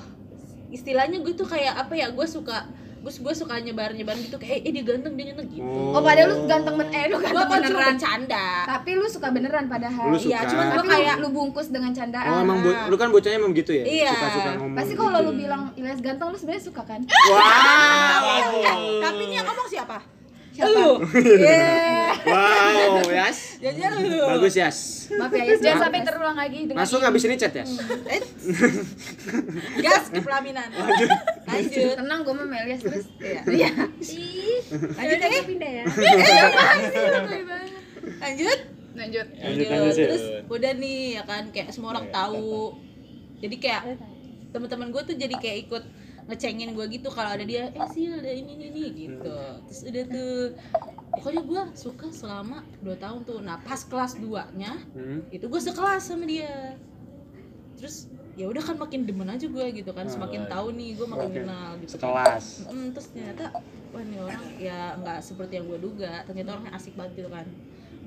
istilahnya gue tuh kayak apa ya gue suka gue gue suka nyebar nyebar gitu kayak eh dia ganteng dia ganteng gitu oh padahal lu ganteng banget eh lu gue ganteng kan cuma beneran bercanda tapi lu suka beneran padahal Lu iya suka. cuman gue kayak lu, bungkus dengan candaan Oh emang bo- lu kan bocahnya emang gitu ya? Iya. Suka-suka ngomong. pasti kalau lu bilang Ilyas ganteng lu sebenarnya suka kan Wow. tapi ini yang ngomong siapa siapa? Wow, Yas. jajan lu. Bagus, Yas. maaf ya Yas. Jangan sampai terulang lagi dengan Masuk habis ini chat, Yas. Eh, gas ke pelaminan. Lanjut. Tenang gue mau Ilyas terus. Iya. iya. Lanjut ya pindah ya. Lanjut. Lanjut. lanjut. Terus udah nih ya kan? Kayak semua orang tahu. jadi kayak teman-teman gue tuh jadi kayak ikut ngecengin gue gitu kalau ada dia eh sih ada ini ini ini gitu. Terus udah tuh pokoknya gue suka selama 2 tahun tuh. Nah pas kelas 2 nya Hmm. itu gue sekelas sama dia. Terus ya udah kan makin demen aja gue gitu kan semakin tahu nih gue makin kenal gitu kan. Sekelas. Mm, terus ternyata wah ini orang ya nggak seperti yang gue duga. Ternyata orangnya asik banget gitu kan.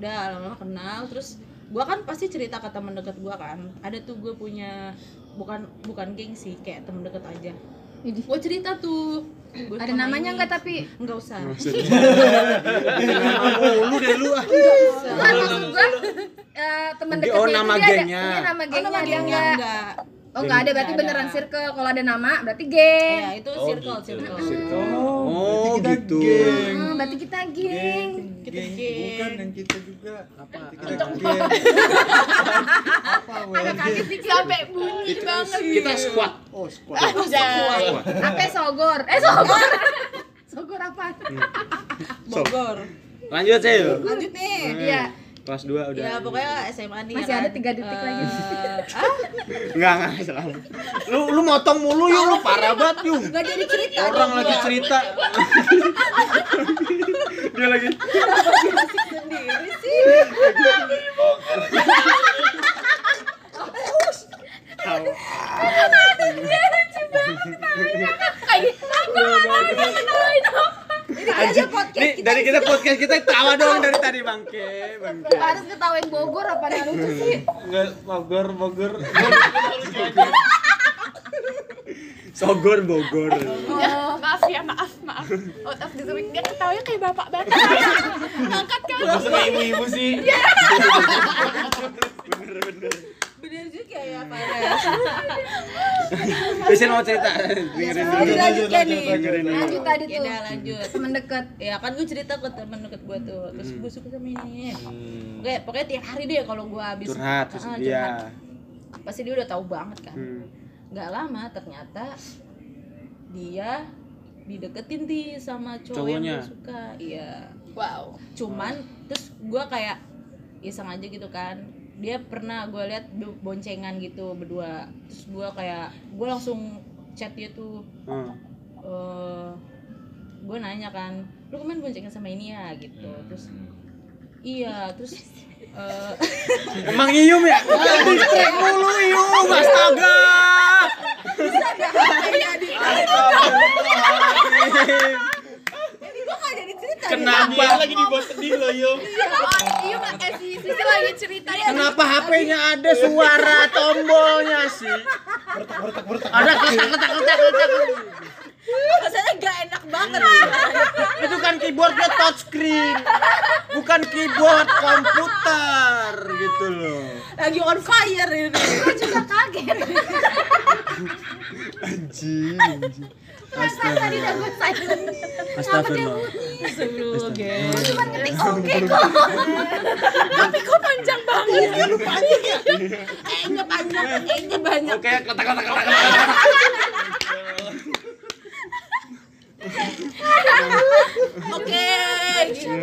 Udah lama-lama kenal. Terus gue kan pasti cerita ke teman dekat gue kan. Ada tuh gue punya bukan bukan geng sih kayak teman dekat aja. Gue cerita tuh. Gua ada namanya ini. nggak tapi? Nggak usah. *laughs* Lu deh lu ah. Bukan maksud gua eh, teman Oh, dekatnya nama itu dia ada- gengnya. iya, nama oh, gengnya nama dia gengnya enggak enggak oh enggak ada berarti Nggak ada. beneran circle. Kalau ada nama berarti geng ya itu circle circle. Oh, gitu. Hmm, berarti kita geng. kita Geng, geng. bukan dan kita juga. Apa? Kita geng. apa agak kaget dikit sampai bunyi banget. Kita squad. oh squad. Apa sogor. Eh sogor. Sogor apa? Bogor. Lanjut, Cil. lanjut nih. Iya Kelas 2 udah. ya pokoknya SMA nih Masih ada kan. tiga detik Eh, lagi. ah Enggak, enggak salah. Lu lu motong mulu yuk, lu parah banget yuk. nggak jadi cerita Orang lagi gua. cerita. Dia lagi sendiri sih ini aja podcast Nih, kita dari kita podcast kita tawa dong dari tadi bangke, bangke. harus ketawain Bogor apa yang lucu sih Enggak, Bogor, Bogor. *laughs* Sogor, Bogor. Ya, maaf ya, maaf, maaf. Out of the week dia ketawanya kayak bapak banget. *laughs* Ngangkat kan. Sama ibu-ibu sih. Bener juga ya Pares *laughs* Bisa mau cerita, dengerin dulu. lanjut ya nih. lanjut tadi ya tuh udah lanjut. Teman deket. Ya kan gue cerita ke temen deket gue tuh. Terus gue suka sama ini. Oke, pokoknya tiap hari deh kalau gue habis Curhat, terus Ah, dia. pasti dia udah tahu banget kan. Hmm. nggak lama ternyata dia dideketin nih sama cowok Cowoknya? yang gue suka. Iya. Wow. cuman terus gue kayak iseng aja gitu kan dia pernah gue lihat bo- boncengan gitu berdua. Terus gue kayak gue langsung chat dia tuh Hmm. eh gue nanya kan lu kemarin boncengan sama ini ya? Gitu. Terus iya terus eh *laughs* Emang ium ya? Distrek mulu ium, astaga. Kenapa? Lagi dibuat sedih loh, yo. Iya, pakai si Sisi lagi cerita ya. Kenapa HP-nya ada suara tombolnya sih? Ada ketak ketak ketak ketak. rasanya gak enak banget Itu kan keyboardnya touchscreen, bukan keyboard komputer gitu loh. lagi on fire ini juga kaget Anjing. anjing. Udah gue Astagfirullah. sebelum oke cuman ngetik oke kok. Tapi kok panjang banget. eh nya panjang eh nya banyak. Oke, ketak ketak ketak ketak. oke. Gitu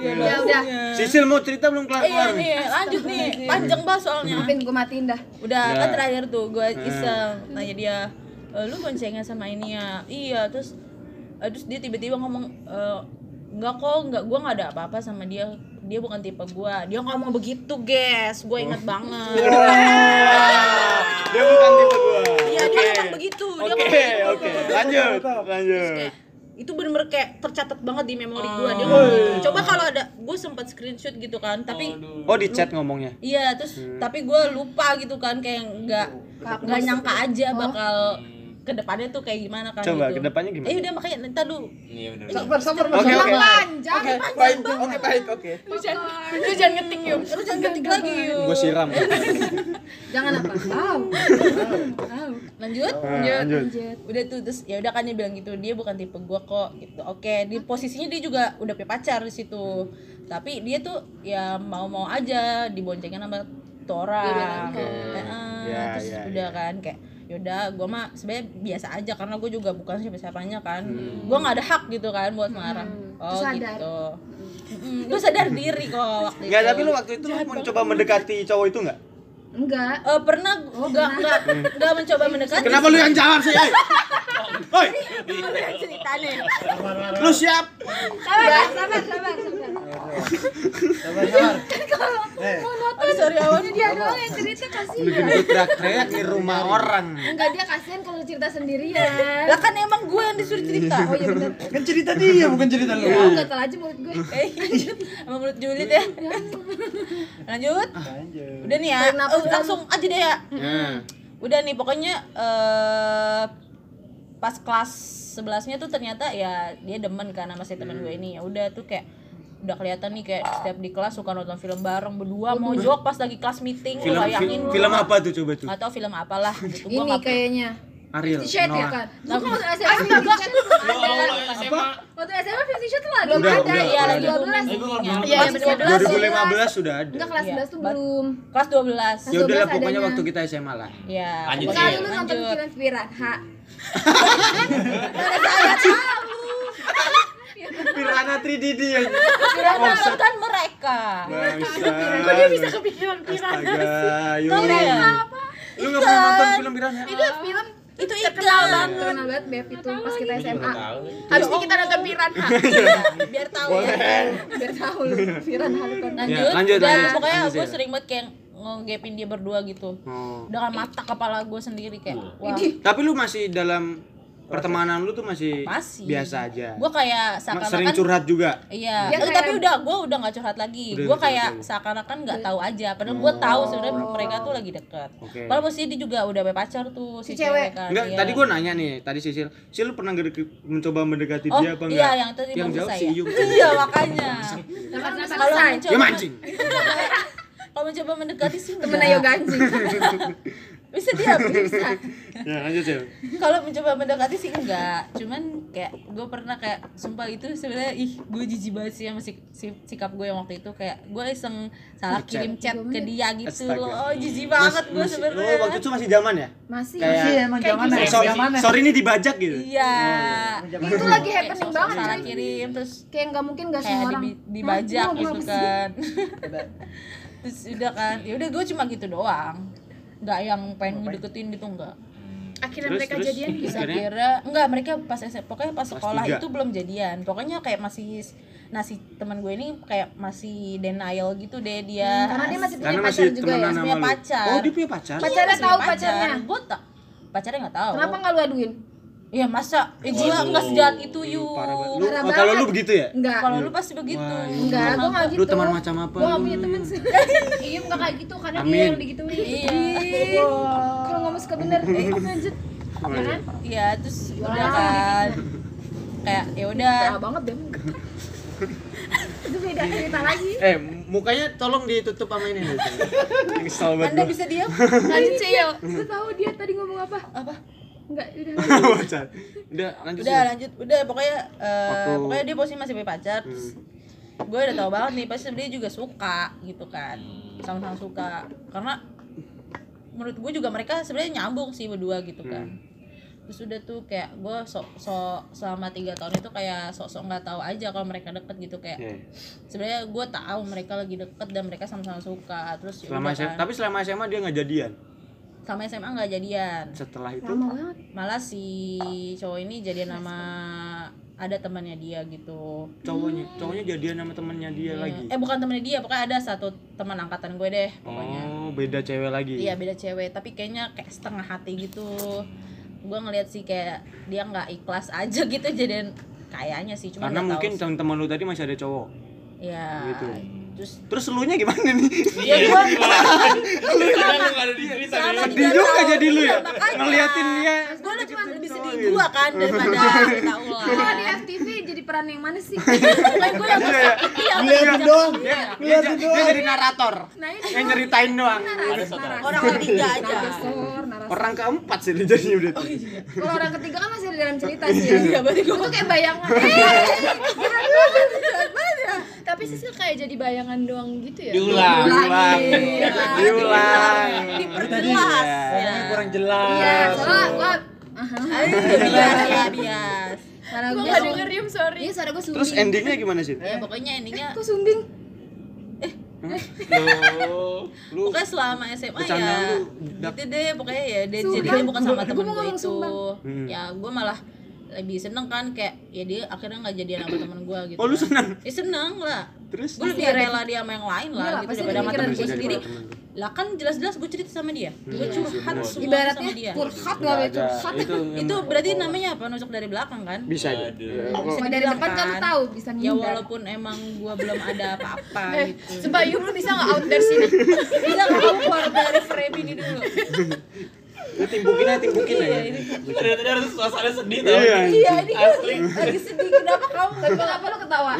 dia ya udah Sisil mau cerita belum kelar? Eh, iya. Kelar nih? lanjut nih. Panjang banget soalnya. Maafin gue matiin dah. Udah Ya. kan terakhir tuh gue iseng nanya dia "E, lu boncengan sama ini ya? Iya terus eh, terus dia tiba-tiba ngomong "E, enggak kok enggak gue nggak ada apa-apa sama dia. Dia bukan tipe gue dia ngomong begitu guys gue inget banget. *laughs* Dia bukan tipe gua. iya dia ngomong begitu. Dia Oke, ngomong begitu. oke. Lanjut, lanjut. itu bener-bener kayak tercatat banget di memori gue dia ngomong gitu. coba kalau ada gue sempat screenshot gitu kan tapi Oh, di chat ngomongnya. iya terus tapi gue lupa gitu kan kayak nggak nggak nyangka aja bakal ke depannya tuh kayak gimana kan Coba, gitu. ke depannya gimana? eh udah makanya ntar dulu Iya benar. Sabar, sabar, Oke, sabar. oke. panjang Baik, oke, baik, oke. lu jangan lu jangan ngetik yuk lu jangan ngetik lagi yuk Gua siram. jangan apa *laughs* wow lanjut Nah, lanjut. udah tuh terus ya udah kan dia bilang gitu dia bukan tipe gua kok gitu oke di posisinya dia juga udah punya pacar di situ tapi dia tuh ya mau mau aja diboncengin sama tuh orang Oke. Heeh, Ya, terus ya, udah ya. kan kayak yaudah gua mah sebenarnya biasa aja karena gue juga bukan siapa siapanya kan gua nggak ada hak gitu kan buat marah oh Terus sadar. gitu gue sadar diri kok waktu Enggak, itu. tapi lu waktu itu lu mencoba mendekati cowok itu enggak? enggak. Eh, pernah nggak nggak. Nggak mencoba mendekati Kenapa lu yang jawab sih? *laughs* Ceritanya lu siap? sabar sabar sabar sabar Sabar, sabar. Eh, Aduh, sorry awan dia doang yang cerita Lu kasihan gendut teriak-teriak di rumah orang. enggak dia kasihan kalau cerita sendirian lah kan emang gue yang disuruh cerita oh iya benar kan cerita dia bukan cerita lu. oh gatel aja mulut gue eh sama mulut julid ya lanjut Lanjut. udah nih ya Eh, langsung aja deh ya Nah, udah nih pokoknya eh pas kelas 11 nya tuh ternyata ya dia demen kan sama si temen gue ini ya udah tuh kayak udah kelihatan nih kayak setiap di kelas suka nonton film bareng berdua mau jok pas lagi kelas meeting film bayangin film, film apa tuh coba tuh? tahu film apalah gitu gua ini kayaknya Ariel. Fifty Shade ya Noah. kan lu kok waktu SMA Fifty Shade belum Ya ada Allah, SMA. waktu SMA Fifty Shade tuh belum Udah, ada udah, iya lagi dua booming belas boomingnya Iya, kelas iya, bener. 12 2015 sudah ada. enggak kelas Iya. 11 tuh belum kelas 12 Ya udah lah 12 pokoknya waktu kita SMA lah. ya Lanjut, Kali lu nonton film Piranha *laughs* Piranha 3D ya. Piranha kan mereka. Kok dia bisa kepikiran Piranha sih? Tahu ya? Lu enggak pernah nonton film Piranha? itu film itu terkenal ikan. banget. Terkenal banget Beb itu pas kita SMA habis ini kita nonton Piranha. biar tahu ya. Biar tahu lu Piranha lu kan. Lanjut, Ya, lanjut, Dan pokoknya gue ya. sering banget kayak ngegapin dia berdua gitu. Oh. dengan mata kepala gue sendiri kayak wah. Tapi lu masih dalam pertemanan lu tuh masih, Masih. biasa aja. gue kayak Sering seakan-akan curhat juga. Iya, Eh, kayak- tapi udah gue udah nggak curhat lagi. Gue nggak kayak seakan-akan nggak tahu aja. Padahal gue tahu sebenarnya mereka tuh lagi deket. Oke. Padahal posisi dia juga udah punya pacar tuh si, Si cewek. kan. Enggak, Iya. tadi gua nanya nih, tadi Sisil, Sil lu pernah mencoba mendekati Oh, dia apa enggak? iya yang tadi yang jawab selesai si ya. Iya makanya. Kalau mencoba Ya mancing. *laughs* Kalau mencoba mendekati sih temen ayo ganjing *laughs* Bisa dia bisa. *laughs* Ya, lanjut, Sil. Kalau mencoba mendekati sih enggak. Cuman kayak gue pernah kayak sumpah itu sebenarnya ih gue jijik banget sih sama si, si- sikap gue yang waktu itu kayak gue iseng salah kirim chat ke dia gitu Astaga. loh. Oh jijik banget gue sebenarnya. Oh, waktu itu masih zaman ya? masih Kayak- Masih emang Kayak zaman ya, Sorry, zaman ya. sorry ini dibajak gitu. Iya. itu lagi happening banget salah kirim terus kayak nggak mungkin nggak semua orang di, dibajak gitu kan. *laughs* terus udah kan, ya udah gue cuma gitu doang. Nggak yang pengen ngedeketin gitu enggak. akhirnya Terus, mereka terus? jadian gitu Akhirnya? kira enggak mereka pas SMP pokoknya pas sekolah tiga. itu belum jadian. Pokoknya kayak masih nah si teman gue ini kayak masih denial gitu deh dia. karena dia masih punya Karena pacar masih juga ya punya pacar. Oh, dia punya pacar. Pacarnya tahu pacar. pacarnya? Gue tak pacarnya nggak tahu. kenapa nggak lu aduin Iya masa, eh, gila enggak sejahat itu yuk. Parah banget. Lu, Parah oh, kalau lu begitu ya? enggak Kalau lu pasti begitu. Wah, iya. enggak gua nggak gitu Lu teman macam apa? gua nggak lu? punya teman sih *laughs* iya bukan kayak gitu karena Amin. dia yang digituin Iya. kalau ngomong suka bener eh *laughs* lanjut Ya kan? Iya, terus udah kan. Kayak ya udah. banget deh *laughs* itu beda cerita lagi Eh, mukanya tolong ditutup sama ini. Kesel banget Anda bisa diam? lanjut Cil lu tahu dia tadi ngomong apa Apa? Enggak *laughs* udah lanjut. Udah lanjut. Udah pokoknya eh, Waktu- pokoknya dia posisi masih punya pacar. Terus Hmm. gue udah tahu banget nih pasti dia juga suka gitu kan. Sama-sama suka. Karena menurut gue juga mereka sebenarnya nyambung sih berdua gitu kan. Terus udah tuh kayak gue sok sok selama tiga tahun itu kayak sok-sok nggak tahu aja kalau mereka deket gitu kayak Oke. sebenarnya gue tahu mereka lagi deket dan mereka sama-sama suka terus ya Selama SMA, kan. tapi selama SMA dia nggak jadian. Sama SMA nggak jadian Setelah itu lama malah si cowok ini jadian sama ada temannya dia gitu Cowoknya, cowoknya jadian sama temennya dia Iya. lagi. eh bukan temannya dia pokoknya ada satu teman angkatan gue deh pokoknya Oh, beda cewek lagi. iya beda cewek tapi kayaknya kayak setengah hati gitu gue ngeliat sih kayak dia nggak ikhlas aja gitu jadian kayaknya sih cuma Karena mungkin teman-teman lu tadi masih ada cowok. ya gitu. Terus Terus elunya gimana nih? ya gue Lu nggak ada di cerita Sedih juga jadi lu ya? iya, makanya. Ngeliatin dia. gue udah cuma lebih sedih gue kan daripada *laughs* kita ulang Kalau di FTV jadi peran yang mana sih? *laughs* Kan gue yang iya Ngeliatin doang. Dia, Ngeliatin dia jadi narator. Nah Yang nyeritain doang. orang ketiga aja. Orang keempat sih dia jadinya udah. tuh. Kalau orang ketiga kan masih ada dalam cerita sih ya. Iya, berarti Gue tuh kayak bayangan. *laughs* Eh, Tapi Sisil kayak jadi bayangan doang gitu ya. Diulang. Diulang. Diulang. diperjelas Iya. ya. Kurang jelas. Iya, soalnya gua bias ya bias suara Gue gue gak dengerin, sorry. Iya, suara gue Terus sumbing. endingnya gimana sih? ya pokoknya endingnya Kok sumbing? Lu, *laughs* lu pokoknya selama SMA ya lu, gitu deh pokoknya ya dia jadinya bukan sama Gua temen gue itu. Hmm. ya gue malah lebih seneng kan kayak ya dia akhirnya nggak jadian sama temen gue gitu Oh, lu kan. seneng? ya seneng lah Terus? gue lebih rela dia sama yang lain lah Iya gitu pasti daripada sama temen gue sendiri lah kan jelas-jelas gue cerita sama dia gue curhat semua sama Ibaratnya dia curhat Nggak gak ada. curhat. Itu itu berarti namanya apa nusuk dari belakang kan bisa aja. Kok- Cuma dari depan kan kan. tahu bisa ya ngindar. walaupun emang gue belum ada apa-apa Eh, gitu Yum lu bisa gak out dari sini? bisa nggak keluar dari frame ini dulu *laughs* Lu timbukin aja, timbukin aja. Ternyata dia harus suasana sedih tau. Iya. iya ini gue lagi sedih kenapa kamu Tapi kenapa lu ketawa?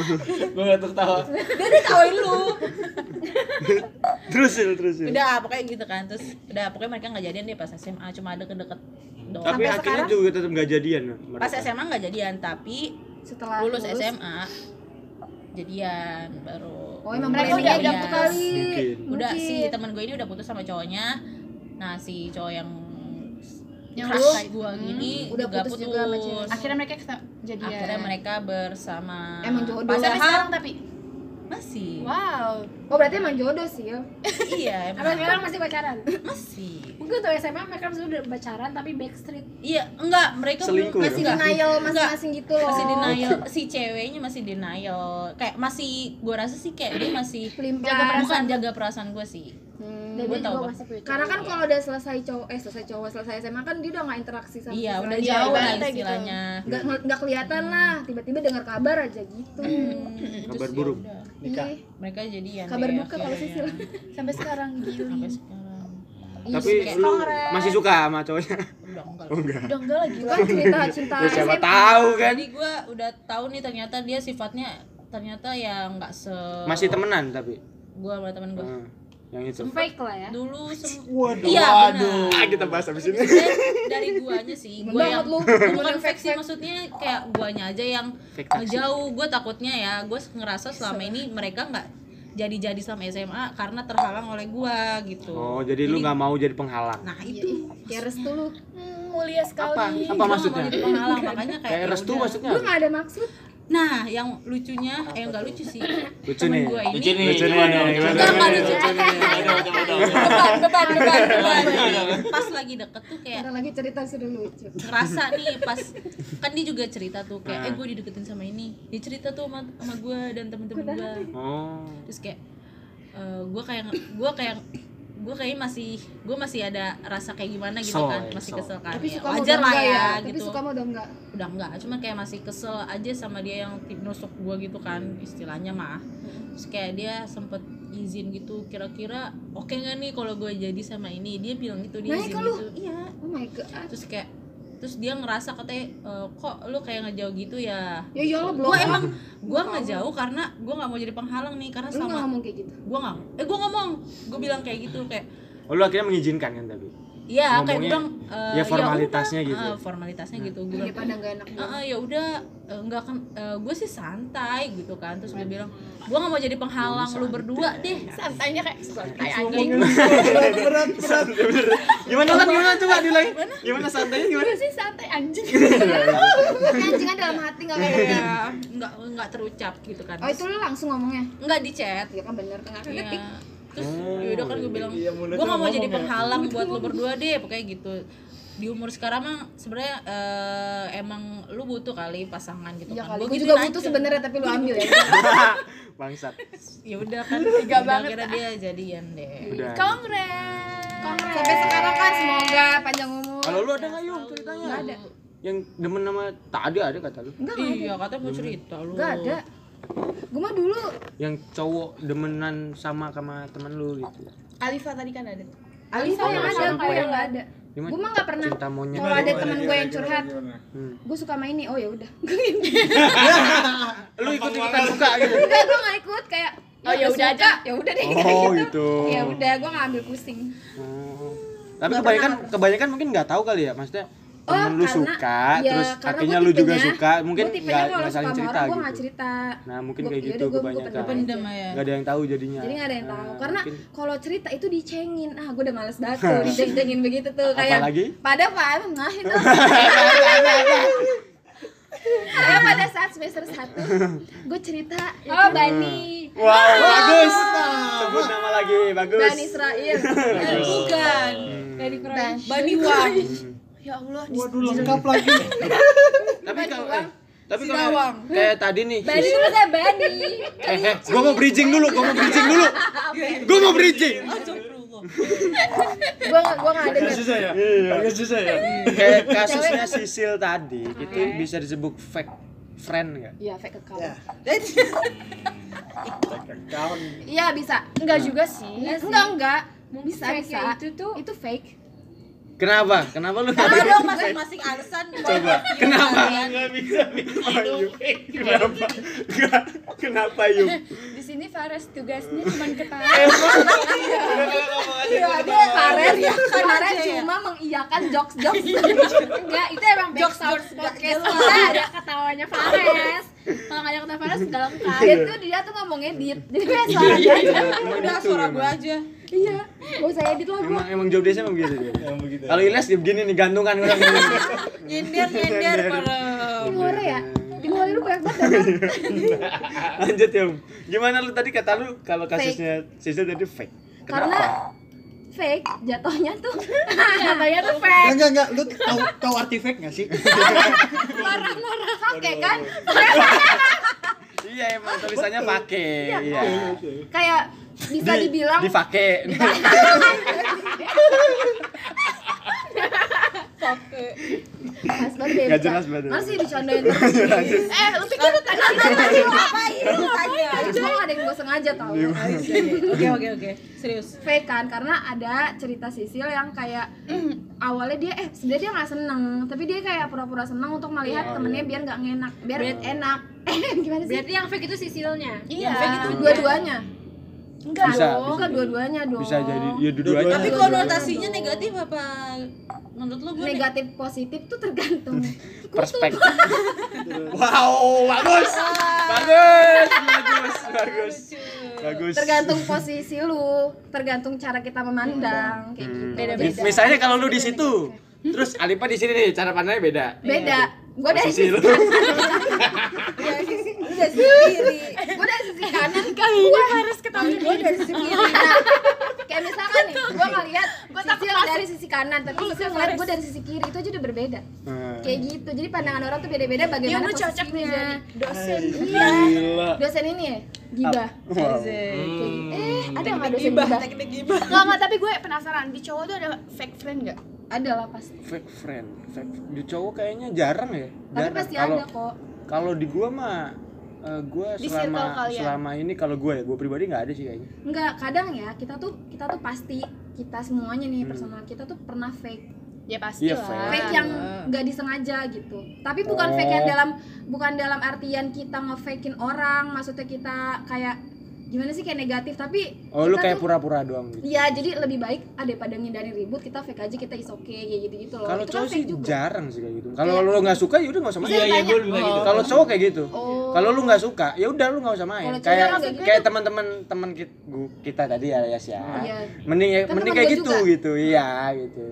Gue gak tertawa. dia ditawain lu Terus Sil, terus Sil. udah pokoknya gitu kan terus udah pokoknya mereka nggak jadian deh pas SMA cuma ada kedeket doang Tapi akhirnya juga tetap gak jadian. mereka. pas SMA nggak jadian tapi Setelah lulus SMA jadian baru Oh emang Mereka udah putus. kali. Mungkin. udah Mungkin. si teman gue ini udah putus sama cowoknya nah si cowok yang Yang lu? kayak gue gini Udah juga putus putus, juga sama cewek. Akhirnya mereka jadian. akhirnya mereka bersama Emang jodoh. Sampai padahal sekarang tapi. masih Wow. Oh berarti emang jodoh sih ya. *laughs* iya Apa emang sekarang masih pacaran? masih Mungkin tuh SMA mereka sudah pacaran tapi backstreet. iya enggak mereka Selingkuh belum Masih enggak. denial masing-masing gitu loh. masih denial si ceweknya masih denial kayak masih gue rasa sih kayak dia masih jaga perasaan bukan jaga perasaan gue sih. Dan Gua dia tahu, juga masih punya Karena kan kalau udah selesai cowok eh selesai cowok selesai SMA kan dia udah nggak interaksi sama iya udah jauh lah ibaratnya gitu. istilahnya nggak nggak kelihatan lah tiba-tiba dengar kabar aja gitu Hmm, Kabar buruk. ya udah. Nikah. Ih, mereka jadian kabar duka kalau. Sisil Sampai sekarang gili. sampai sekarang Tapi kayak lu masih suka sama cowoknya? udah enggak Oh enggak. Udah enggak lagi. kan cerita *laughs* cinta Ya, siapa SMA. tahu kan? jadi gue udah tahu nih ternyata dia sifatnya ternyata ya nggak se Masih temenan tapi. gue sama temen gue Hmm, yang itu. fake lah ya. dulu sem *laughs* Waduh. iya benar Ah, kita bahas habis ini. Dari guanya sih gua yang bukan Gimana fake sih fake-fake? maksudnya kayak guanya aja yang ngejauh gue takutnya ya gue ngerasa selama ini mereka nggak jadi-jadi sama SMA karena terhalang oleh gua gitu Oh, jadi lu nggak mau jadi penghalang. nah itu ya restu lu Hmm, mulia sekali. Apa? Gua Apa maksudnya? jadi penghalang makanya kayak Kayak ya restu udah. maksudnya? lu nggak ada maksud nah yang lucunya eh enggak lucu sih Lucu nih. gua ini Lucu nih. Lucu nih. Gimana? Enggak, enggak lucu. Beban beban beban beban pas lagi deket tuh kayak ada lagi cerita sudah lucu ngerasa nih pas *laughs* kan dia juga cerita tuh kayak eh gue dideketin sama ini dia cerita tuh sama sama gue dan temen-temen gue Oh. terus kayak gue kayak gue kayak gue kayak masih gue masih ada rasa kayak gimana gitu Kesel kan ya, masih kesel. kesel kan. Tapi Ya, suka wajar udah lah enggak ya, ya? Tapi gitu. suka mau udah enggak? Udah enggak cuma kayak masih kesel aja sama dia yang nusuk gue gitu kan istilahnya mah. Terus kayak dia sempet izin gitu kira-kira oke nggak nih kalau gue jadi sama ini? Dia bilang gitu dia izin gitu. Iya. Oh my god. Terus kayak terus dia ngerasa katanya "E, kok lu kayak ngejauh gitu ya? Ya ya belum. gue emang gue nggak jauh karena gue nggak mau jadi penghalang nih karena lu sama ngomong kayak gitu? Gue nggak eh gue ngomong. Gue bilang kayak gitu kayak Oh, lu akhirnya mengizinkan kan tapi. Iya, kayak gue bilang eh, ya formalitasnya udah, gitu. eh, formalitasnya gitu. Gue bilang, daripada nggak enak "Eh, eh, ya udah eh, nggak kan gue sih santai gitu kan. Terus dia bilang, gue nggak mau jadi penghalang lu berdua deh. Santainya kayak santai anjing. berat berat berat Gimana kan gimana coba diulangi? Gimana santainya gimana? Gue sih santai anjing. *laughs* anjing kan dalam hati nggak kayak gitu Iya, nggak nggak terucap gitu kan. oh itu lu langsung ngomongnya nggak di chat. ya kan bener kan Iya. Terus Oh, yaudah kan gue bilang, iya, gue gak mau jadi ya. penghalang *laughs* buat lu berdua deh, pokoknya gitu. di umur sekarang mah sebenarnya eh, emang lu butuh kali pasangan gitu Iya kan Gue gituin juga aja. butuh sebenarnya tapi lu *laughs* ambil ya. *laughs* Bangsat. ya udah kan tiga banget kira dia jadian deh Udah. Kongres. Sampai sekarang kan semoga panjang umur. Kalau lu ada nggak Yung ceritanya? Nggak ada. Yang demen nama tak ada ada kata lu. Enggak, iya katanya mau cerita lu Enggak ada. Gue mah dulu Yang cowok demenan sama sama temen lu gitu. Alifa tadi kan ada. Alisa yang ada, gue yang enggak ada. Gimana? Gue mah enggak pernah. Cinta monyet. Kalau ada teman gue yang curhat, Hmm. gue suka main ini. Oh ya udah. *laughs* Lu ikut ikutan suka gitu. Enggak, gue enggak ikut kayak Oh, ya udah aja. Ya udah deh. Oh *laughs* gitu. Ya udah, gue enggak ambil pusing. Oh. Tapi kebanyakan kebanyakan mungkin nggak tahu kali ya, maksudnya Oh, temen lu karena- suka, ya, terus akhirnya lu juga tipenya- suka, mungkin nggak nggak suka saling cerita orang, gue gitu. nggak cerita. Nah mungkin Gua- kayak yaudah, gitu gua- kebanyakan. pendem ya Nggak ada yang tahu jadinya. Jadi nggak ada yang tahu. Nah, Karena mungkin- kalau cerita itu dicengin. Ah, gue udah males banget *laughs* tuh diceng-cengin begitu tuh kayak. Apalagi? Pada pak, nah itu. Kayak pada saat semester 1 gue cerita ya Oh, kan, Bani. Wow, bagus. Sebut nama lagi, bagus. Bani Israel. bukan Dari Pro. Bani Wang Ya Allah, Waduh lengkap lagi. *laughs* Tapi kalau eh, tapi kalau kayak tadi nih. Bani itu saya Bani. Eh, eh, gua mau bridging dulu, gua mau bridging dulu. Gua mau bridging. *laughs* Gue gak, gue gak ada Agak susah ya. Agak susah ya. Kayak kasusnya Sisil tadi, itu bisa disebut fake friend nggak? Iya fake account. Ya. *laughs* Kawan. Iya bisa. Enggak juga sih. Enggak enggak. Bisa fake bisa. itu tuh itu fake. Kenapa? Kenapa lu Karena dong masing-masing alasan Coba, kenapa? Nggak bisa Kenapa? Kenapa yuk? Di sini Fares tugasnya *laughs* cuma ketawa. Iya dia Fares ya. Fares cuma mengiyakan jokes jokes. *laughs* Enggak, itu emang back sound podcast kita ada ketawanya Fares. Kalau nggak ada kata Fares *laughs* nggak lengkap. Itu dia tuh ngomong edit. Jadi kayak suara dia aja. udah suara gua aja Iya. Gak usah edit lah gua. Emang emang job desk emang begitu dia. Yang begitu. Kalau Ilyas dia begini nih gantungan orang nyender nyender para Di luar ya. Di luar lu banyak banget *laughs* ya. Lanjut Yum. Gimana lu tadi kata lu kalau kasusnya Sisil tadi fake? Karena Kenapa? fake jatuhnya tuh *laughs* Katanya tuh fake. Enggak enggak, lu tahu tahu arti fake enggak sih? pakai kan. *laughs* Iya emang tulisannya pakai. Iya. Kayak bisa Di- dibilang Dipake. Mas banget. Nggak Bisa. jelas banget. Masih terus. *laughs* eh, lu pikir lu tadi lu ngapain? Lu ngapain? Tadi cuma ada yang gue sengaja tau. oke oke oke serius Fake kan karena ada cerita Sisil yang kayak *clears throat* awalnya dia eh sebenarnya dia nggak seneng tapi dia kayak pura-pura seneng untuk melihat temennya biar nggak ngenak biar enak eh *laughs* gimana sih Berarti yang fake itu sisilnya. Iya. dua-duanya Enggak Bisa, dong. bukan dua-duanya dong Bisa jadi ya dua-duanya. tapi konotasinya negatif apa menurut lu gue negatif positif tuh tergantung *laughs* perspektif. *laughs* wow, bagus. Bagus, bagus, bagus. Bagus. tergantung posisi lu tergantung cara kita memandang kayak gitu Mis- Misalnya kalau lu di situ, terus Alipa di sini nih, cara pandangnya beda. beda gue dari Posisi sisi lu. *laughs* udah gue dari sisi kanan kan gue harus ketahui gue dari sisi kiri. Nah, kayak misalkan nih gue ngeliat Sisil dari sisi kanan tapi Sisil ngeliat gue dari sisi kiri itu aja udah berbeda. Hmm. kayak gitu. Jadi pandangan orang tuh beda-beda Iya, bagaimana lu cocok nih posisinya. jadi dosen. iya. dosen ini ya? Gibah. Wow. Gitu. eh ada nggak dosen gibah? Enggak, enggak, tapi gue penasaran. Di cowok tuh ada fake friend enggak? ada lah pasti. Fake friend, fake di cowok kayaknya jarang ya. tapi Jarang. pasti ada kok. kalau di gua mah eh, gua Di selama selama ini kalau gua ya, gua pribadi nggak ada sih kayaknya. Enggak, kadang ya kita tuh kita tuh pasti kita semuanya nih Hmm. personal kita tuh pernah fake Ya pasti Iya, lah. fake. fake yang nggak disengaja gitu tapi bukan Oh. fake yang dalam bukan dalam artian kita ngefakein orang maksudnya kita kayak gimana sih kayak negatif tapi Oh, lu kayak pura-pura doang gitu. Iya, jadi lebih baik ada pada ngindarin ribut kita fake aja kita is oke kayak gitu gitu loh. Kalau Itu kan cowok sih fake juga. jarang sih kayak gitu. Kalau lu nggak suka ya udah nggak usah main. Iya, iya, gue juga gitu. Kalau cowok kayak gitu. Oh. Kalau lu nggak suka, ya udah lu nggak usah main. Cowok Kayak suka kayak teman-teman teman kita, kita tadi ya ya sih. Iya. Mending ya- Kan mending kayak gitu juga. gitu. Iya gitu.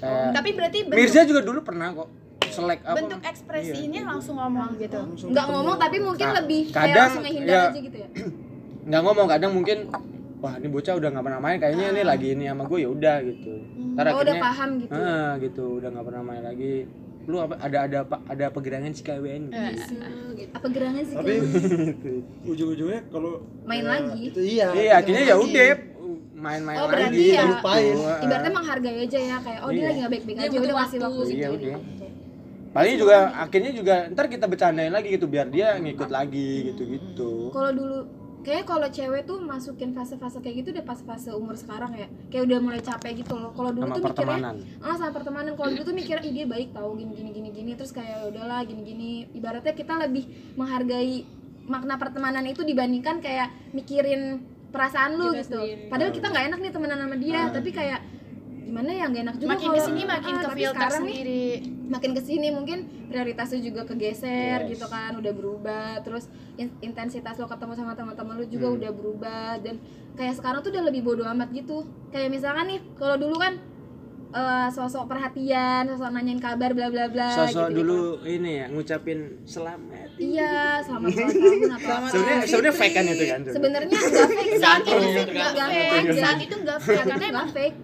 Kayak Tapi berarti bentuk, Mirza juga dulu pernah kok selek apa? bentuk ekspresinya langsung ngomong gitu. Nggak ngomong tapi mungkin Ka- lebih kayak kadang, langsung ngehindar ya- aja gitu ya. *clears throat* nggak ngomong kadang mungkin wah ini bocah udah nggak pernah main kayaknya ini lagi ini sama gue ya udah gitu ntar Oh, udah paham gitu. ah, gitu udah nggak pernah main lagi lu apa ada ada apa ada pegerangan si KWN Eh, Apa gerangan sih? tapi Kak? ujung-ujungnya kalau Main eh, lagi? itu iya iya akhirnya ya udah main-main Oh, lagi berarti ya lupain. Ah. Ibaratnya menghargai aja ya kayak oh dia Iya. lagi nggak baik-baik Dia aja udah kasih waktu. Iya, udah. paling juga akhirnya juga ntar kita bercandain lagi gitu biar dia ngikut lagi gitu-gitu Kalau dulu kayak kalau cewek tuh masukin fase-fase kayak gitu udah pas fase umur sekarang ya. Kayak udah mulai capek gitu loh. Kalau dulu sama tuh mikirnya ah sama pertemanan. Kalau dulu tuh mikir ih dia baik tahu gini gini gini gini terus kayak "Ya udahlah gini gini ibaratnya kita lebih menghargai makna pertemanan itu dibandingkan kayak mikirin perasaan lu Kita gitu. sendiri. padahal kita nggak enak nih temenan sama dia tapi kayak gimana ya nggak enak juga makin kalau- ke sini makin ah, ke tapi filter sekarang nih sendiri makin ke sini mungkin prioritasnya juga kegeser Yes. gitu kan udah berubah. Terus in- intensitas lo ketemu sama teman-teman lo juga Hmm. udah berubah. Dan kayak sekarang tuh udah lebih bodo amat gitu. Kayak misalkan nih kalau dulu kan eh, sosok perhatian sosok nanyain kabar bla bla bla sosok gitu, dulu ini ya ngucapin selamat iya selamat *laughs* ulang tahun atau apa sebenarnya sebenarnya fake kan itu kan? Sebenarnya nggak fake. Saat itu nggak fake. saat itu nggak fake. Karena emang fake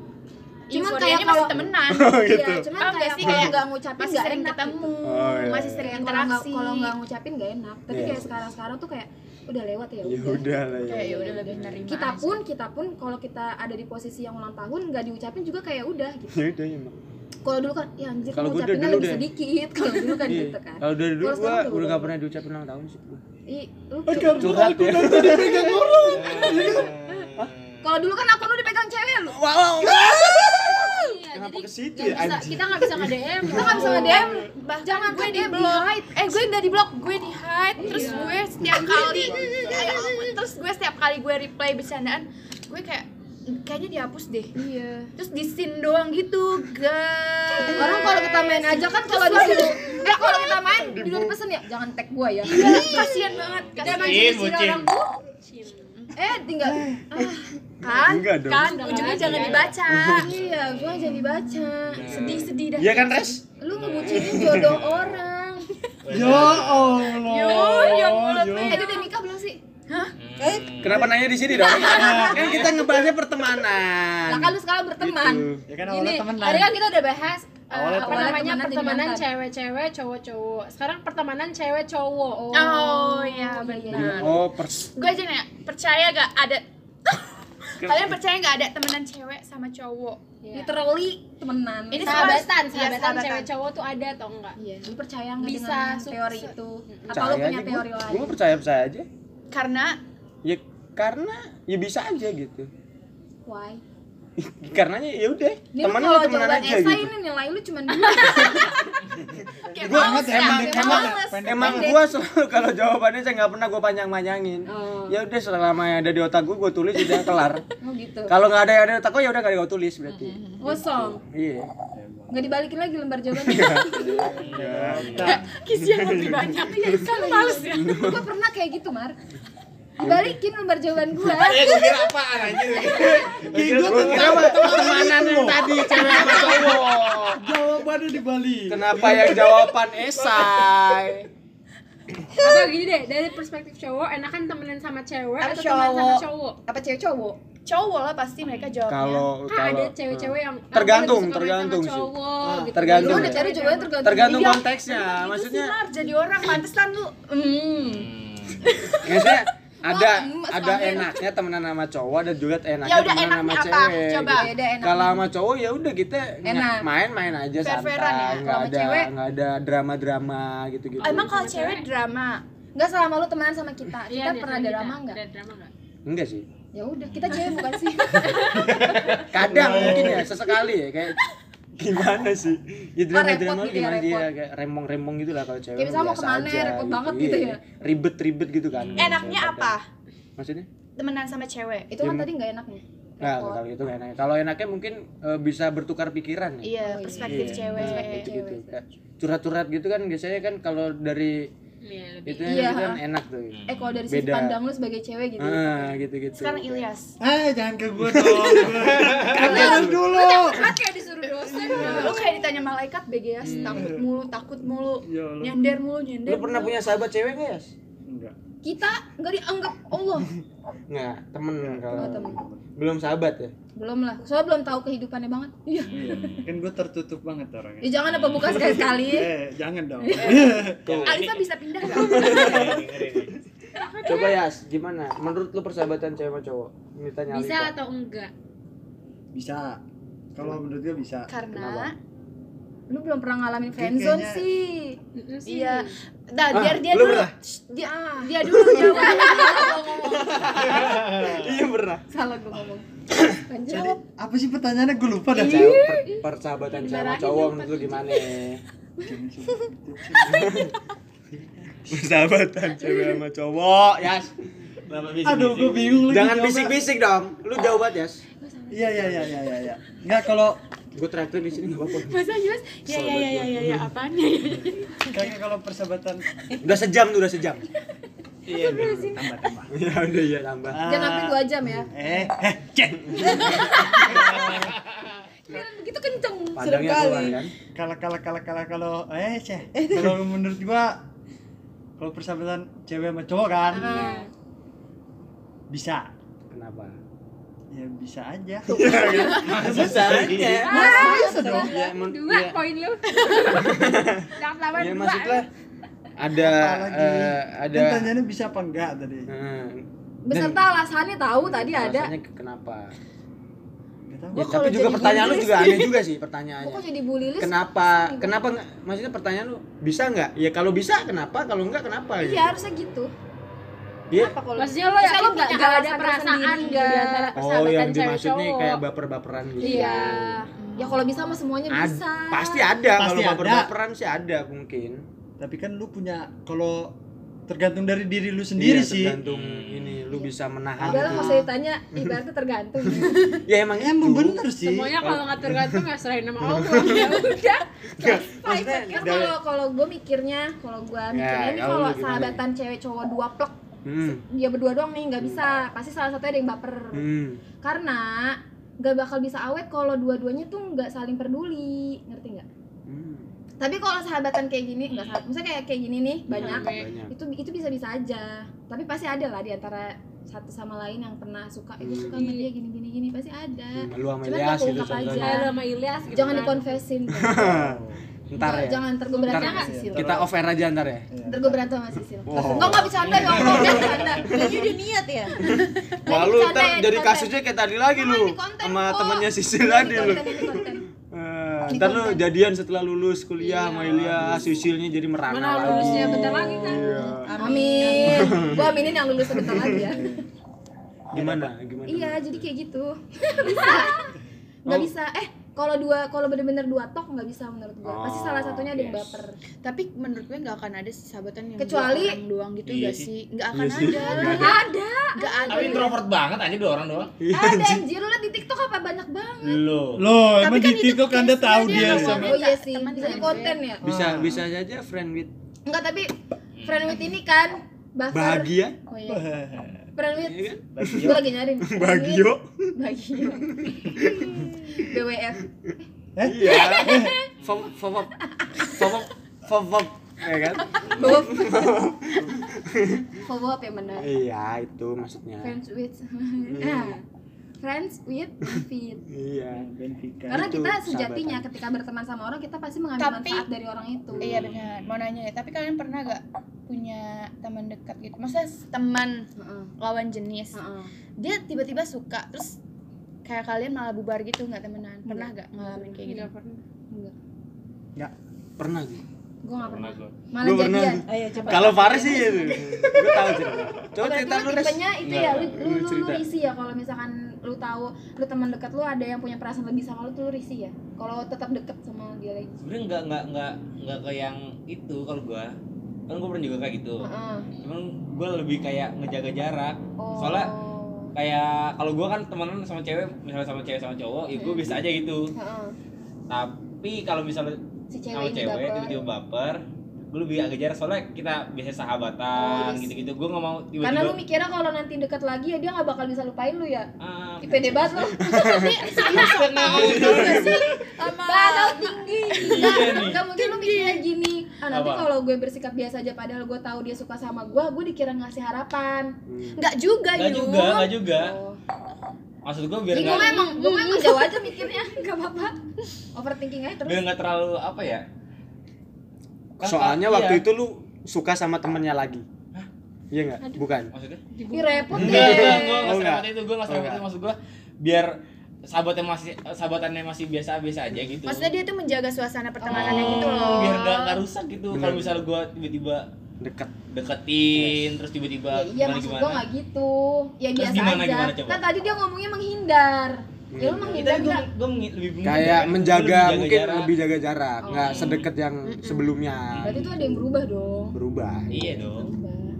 cuman kayak masih kalau temenan. *laughs* Iya cuman nggak kayak sih? kalau Kayak nggak ngucapin masih nggak sering enak. ketemu Oh, iya. masih sering Kayak kalau nggak interaksi. kalau nggak ngucapin nggak enak. Tapi Iya. kayak sekarang sekarang tuh kayak udah lewat ya ya udah. udah lah kayak ya ya udah lebih nerima kita aja. pun kita pun kalau kita ada di posisi yang ulang tahun nggak diucapin juga kayak udah gitu. Ya udah emang. Kalau dulu kan ya anjir Kalau udah dulu lebih sedikit. Kalau dulu kan Iya. gitu kan. Kalau dari dulu gua udah udah nggak pernah diucapin ulang tahun sih gua. Ih, lu curhat ya. kalau dulu kan akun lu dipegang cewek lu. Iya, Kenapa ke situ ya, bisa, kita nggak bisa nge-DM kita nggak bisa nge-DM bahkan jangan gue di DM blok hide eh gue nggak di blok gue di hide. Terus gue setiap kali terus gue setiap kali gue reply bercandaan gue kayak kayaknya dihapus deh. Iya. Terus di scene doang gitu guys. Orang kalau kita main aja kan kalau di sini eh kalau kita main dulu pesen ya? Jangan tag gua ya. Iya, kasihan banget kasihan Bucin, bucin. Eh tinggal ah, kan? Enggak dong. kan? Ujungnya jangan dibaca. Iya gua jangan dibaca. Sedih sedih dah. Iya kan res? Lu ngebucinin jodoh orang. Ya Allah. yo yang mulut eh dia udah nikah belum sih? Kenapa nanya di sini dong? Kan kita ngebahasnya pertemanan. Lah kan lu sekarang berteman. Ya kan awalnya temen tadi kan kita udah bahas uh, Awalnya apa temenan. namanya? pertemanan cewek-cewek, cowok-cowok. Sekarang pertemanan cewek cowok. Oh, oh ya benar. Oh pers gue aja nih percaya gak ada? *laughs* Kalian percaya gak ada temenan cewek sama cowok? Iya. literally temenan. Ini sahabatan, Iya, sahabatan sahabatan. cewek cowok tuh ada atau enggak? iya lu percaya nggak Bisa, dengan teori itu? Apa percaya lu punya aja teori gua lain? gua percaya percaya aja. Karena? Ya karena ya bisa aja gitu. Why *laughs* karenanya ya udah ini lu temenan ya jawaban aja gitu ini nilai lu cuma dua *laughs* kayak Gua ya, ya. Pendek Emang pendek. gua selalu *laughs* kalau jawabannya saya nggak pernah gua panjang-panjangin. Oh. Ya udah selama yang ada di otak gua gua tulis udah kelar. oh gitu Kalau nggak ada yang ada di otak gua ya udah nggak gua tulis berarti. kosong Iya. nggak dibalikin lagi lembar jawabannya kisian lebih banyak kan males ya gua pernah kayak gitu mar dibalikin lembar jawaban gua *laughs* Eh, gue kira apaan anjir? *laughs* Gua kira mah pertemanan yang tadi cewek sama cowok. Jawabannya di Bali. Kenapa yang jawaban esai? Atau gini deh, dari perspektif cowok enakan temenan sama cewek Apa atau temenan sama cowok? apa cewek cowok cowok lah pasti mereka jawabnya Kalau Kan ada cewek-cewek yang Tergantung, main tergantung sama sih. cowok gitu. tergantung. lu udah cari tergantung tergantung konteksnya. Maksudnya jadi orang pantesan lu hmm. maksudnya ada ada banget. enaknya temenan sama cowok ada juga enaknya Ya udah, temenan sama apa? cewek Coba. gitu. Ya kalau sama cowok ya udah kita Enak. main-main aja santai Fair-fairan ya. nggak ada cewek? nggak ada drama-drama gitu-gitu emang kalau cewek drama nggak selama lu temenan sama kita Iya, kita pernah ada drama nggak Ada drama enggak? enggak sih ya udah kita cewek bukan sih *laughs* kadang mungkin ya sesekali ya kayak gimana sih ya drama repot drama gitu ya, dia repot. kayak remong remong gitu lah kalau cewek Kayak misalnya mau biasa ke mana, aja repot banget gitu Iya. ya. ribet ribet gitu kan enaknya apa maksudnya temenan sama cewek itu kan Ya, tadi nggak enak nih Nggak, Repot. kalau itu nggak enak. Kalau enaknya mungkin eh, bisa bertukar pikiran ya. iya perspektif Iya, cewek perspektif gitu. Curhat-curhat gitu kan biasanya kan kalau dari Iya, lebih. itu Iya, kan ha. enak tuh. eh kalau dari sisi Beda. pandang lu sebagai cewek gitu Ah, gitu-gitu. sekarang Ilyas Eh, jangan ke gua dong. Kan dulu. kan kayak disuruh dosen lu kayak ditanya malaikat BGS takut mulu takut mulu Ya Allah. nyender mulu nyender Lu pernah mulu. punya sahabat cewek nggak ya? Enggak. kita nggak dianggap Allah nggak temen kalau Oh, temen. belum sahabat ya belum lah. Soalnya belum tahu kehidupannya banget. Iya kan gue tertutup banget orangnya. Ya jangan apa buka sekali sekali. *laughs* Eh jangan dong. *laughs* Alisa bisa pindah. Nggak? coba ya gimana? Menurut lu persahabatan cewek sama cowok? Ini tanya bisa atau enggak? Bisa. Kalau menurut gue bisa. Karena lu belum pernah ngalamin friendzone kayaknya- sih. Iya. Nah Ah, biar dia lu dulu pernah? Dia dia dulu jawab. Iya pernah. Salah gue ngomong jadi apa sih pertanyaannya? Gue lupa dah. Cewek per- persahabatan cewek sama cowok menurut lu gimana? Persahabatan cewek sama cowok Yas. Aduh gue bingung lagi jangan bisik-bisik dong. Lu jawab banget Yas. Iya iya iya iya iya iya. Nggak kalau gue terakhir di sini nggak apa-apa. Masa Yus ya ya ya ya ya ya apaan? Ya kayaknya kalau persahabatan udah sejam tuh udah sejam Iya, tambah tambah. *laughs* Ya udah iya tambah. Jangan sampai dua jam ya. Eh eh cek. Begitu kenceng pandangnya keluar kan? Kalau kalau kalau kalau kalau eh cek. Kalau menurut gua kalau persahabatan cewek sama cowok kan bisa. Kenapa? Ya bisa aja. *laughs* Bisa aja. Bisa? dong? Ya, men- dua poin lu. *laughs* Dapat lawan dua ada eh, ada. Kan tanyanya bisa apa enggak tadi? Hmm, beserta alasannya tahu tadi ada. alasannya kenapa. Ya, tapi juga pertanyaan lu juga aneh juga sih pertanyaannya. Kok jadi bully list kenapa? Kenapa nggak? Maksudnya pertanyaan lu bisa nggak? Ya kalau bisa kenapa? Kalau enggak kenapa? Gitu. iya harusnya gitu. Dia- apa kalau maksudnya lo yakin lo nggak ada perasaan tersendiri di antara nggak? oh yang dimaksud nih kayak baper-baperan gitu. Iya. Ya kalau bisa mah semuanya Ad- bisa. pasti ada kalau baper-baperan sih ada mungkin tapi kan lu punya kalau tergantung dari diri lu sendiri Iya, sih. tergantung ini lu bisa menahan udah lah itu. nggak usah ditanya ibaratnya tergantung. *laughs* Ya emang emang bener sih. Semuanya kalau nggak tergantung ya serahin sama Allah. *laughs* Ya udah. Kan kalau kalau gue mikirnya kalau gue Ya, mikirnya ini kalau kalau sahabatan cewek cowok dua plek hmm. dia berdua doang nih nggak bisa. Pasti salah satunya ada yang baper. Hmm. karena nggak bakal bisa awet kalau dua-duanya tuh nggak saling peduli. Ngerti nggak? Hmm. Tapi kalau sahabatan kayak gini nggak sahabat misalnya kayak kayak gini nih banyak. Banyak. Itu itu bisa bisa aja. Tapi pasti ada lah di antara satu sama lain yang pernah suka itu suka sama dia gini gini gini. Pasti ada. Lu sama Cuman Ilyas nggak gitu aja. sama Ilyas gitu jangan kan. dikonfesin. *laughs* Ntar ya. jangan. Ntar gue berantem Ntar sama Sisil kita off air aja ntar ya. Ntar gue berantem sama Sisil Wow. enggak nggak bercanda ya Allah nggak bercanda Jadi udah niat ya. *laughs* Wah lu ntar jadi konten. kasusnya kayak tadi lagi lu. Sama temennya Sisil tadi lu. Ntar lu konten. jadian setelah lulus kuliah sama Ilyas, Sisilnya jadi merana mana lagi. lulusnya bentar lagi kan Iya. amin *laughs* gue aminin yang lulus sebentar lagi ya Gimana? Gimana? iya jadi kayak gitu *laughs* bisa Oh. bisa eh kalau dua kalau bener-bener dua tok nggak bisa menurut gue pasti Oh, salah satunya ada yang yes. baper. Tapi menurut gue nggak akan ada sahabatan yang Kecuali- dua orang doang gitu Iya nggak sih. nggak akan Iya ada. Nggak ada. Nggak ada. Tapi introvert banget aja dua orang doang. Iya, ada anjing. anjir. lu liat di tiktok apa? Banyak banget. Lo. Loh, Tapi emang kan di TikTok anda tahu dia sama oh iya sih. Bisa konten ya? Bisa Ah. bisa aja friend with enggak tapi friend with ini kan bahagia. oh iya *laughs* friend with Iya kan? gue lagi nyariin. Friend Bagio. Bagio *laughs* BWF Iya. Fop fop fop fop fop fop ya kan? Bob Bob *laughs* yang benar? Iya, itu maksudnya. friends with nah friends with benefit. *laughs* Iya. Benfica karena Itu kita sejatinya sahabatan. ketika berteman sama orang kita pasti mengambil Tapi- manfaat dari orang itu. iya benar. Mau nanya ya tapi kalian pernah gak punya teman dekat gitu? Maksudnya teman Heeh, lawan jenis. Heeh. dia tiba-tiba suka terus kayak kalian malah bubar gitu nggak temenan? Pernah gak ngalamin kayak gitu? Nggak pernah. enggak Pernah sih. Gue gak pernah malah Gua jadian Ayo coba. Kalau Faris sih itu. Gue tahu cerita. Coba cerita lu tipenya itu ya lu, lu, lu lu, risih ya kalau misalkan lu tahu lu teman dekat lu ada yang punya perasaan lebih sama lu tuh lu risih ya kalau tetap deket sama dia lagi Sebenarnya nggak nggak nggak nggak ke yang itu kalau gua. Kan gua pernah juga kayak gitu. Heeh. Cuman gua lebih kayak ngejaga jarak. Oh. Soalnya kayak kalau gua kan temenan sama cewek, misalnya sama cewek sama cowok, ya gua bisa aja gitu. Heeh. Tapi kalau misalnya si sama cewek cewek baper. tiba-tiba baper, gue lebih agak jarak soalnya kita biasa sahabatan Oh, yes. gitu-gitu. Gue nggak mau tiba-tiba. karena lu mikirnya kalau nanti deket lagi ya dia nggak bakal bisa lupain lu ya Ah, Ih, pede banget lu Tenang, bakal tinggi Iya nih. nggak nggak mungkin lu mikirnya gini ah, nanti kalau gue bersikap biasa aja padahal gue tahu dia suka sama gue gue dikira ngasih harapan Hmm. nggak juga Enggak Yun. juga, enggak juga. Oh. Maksud gue biar gue emang gue emang jauh aja mikirnya *laughs* nggak apa-apa overthinking aja terus biar enggak terlalu apa ya? Kan- Soalnya iya. waktu itu lu suka sama temennya lagi. Iya nggak? Bukan. maksudnya? Ih, repot Enggak, enggak, gue Oh, enggak enggak. seperti itu, gue Oh, enggak. itu maksud gue biar sahabatnya masih sahabatannya masih biasa-biasa aja gitu. maksudnya dia tuh menjaga suasana pertemanannya Oh, gitu loh biar enggak enggak rusak gitu. Kalau misalnya gue tiba-tiba Dekat. deketin terus tiba-tiba ya, iya gimana maksud gimana. gue nggak gitu ya Terus biasa gimana, aja gimana, coba? kan tadi dia ngomongnya menghindar ya lu Hmm. menghindar gue nggak gue lebih Kayak kan. Menjaga lebih mungkin jarak. lebih jaga jarak, Oh. nggak sedekat yang sebelumnya. berarti tuh ada yang berubah dong Berubah. Iya dong.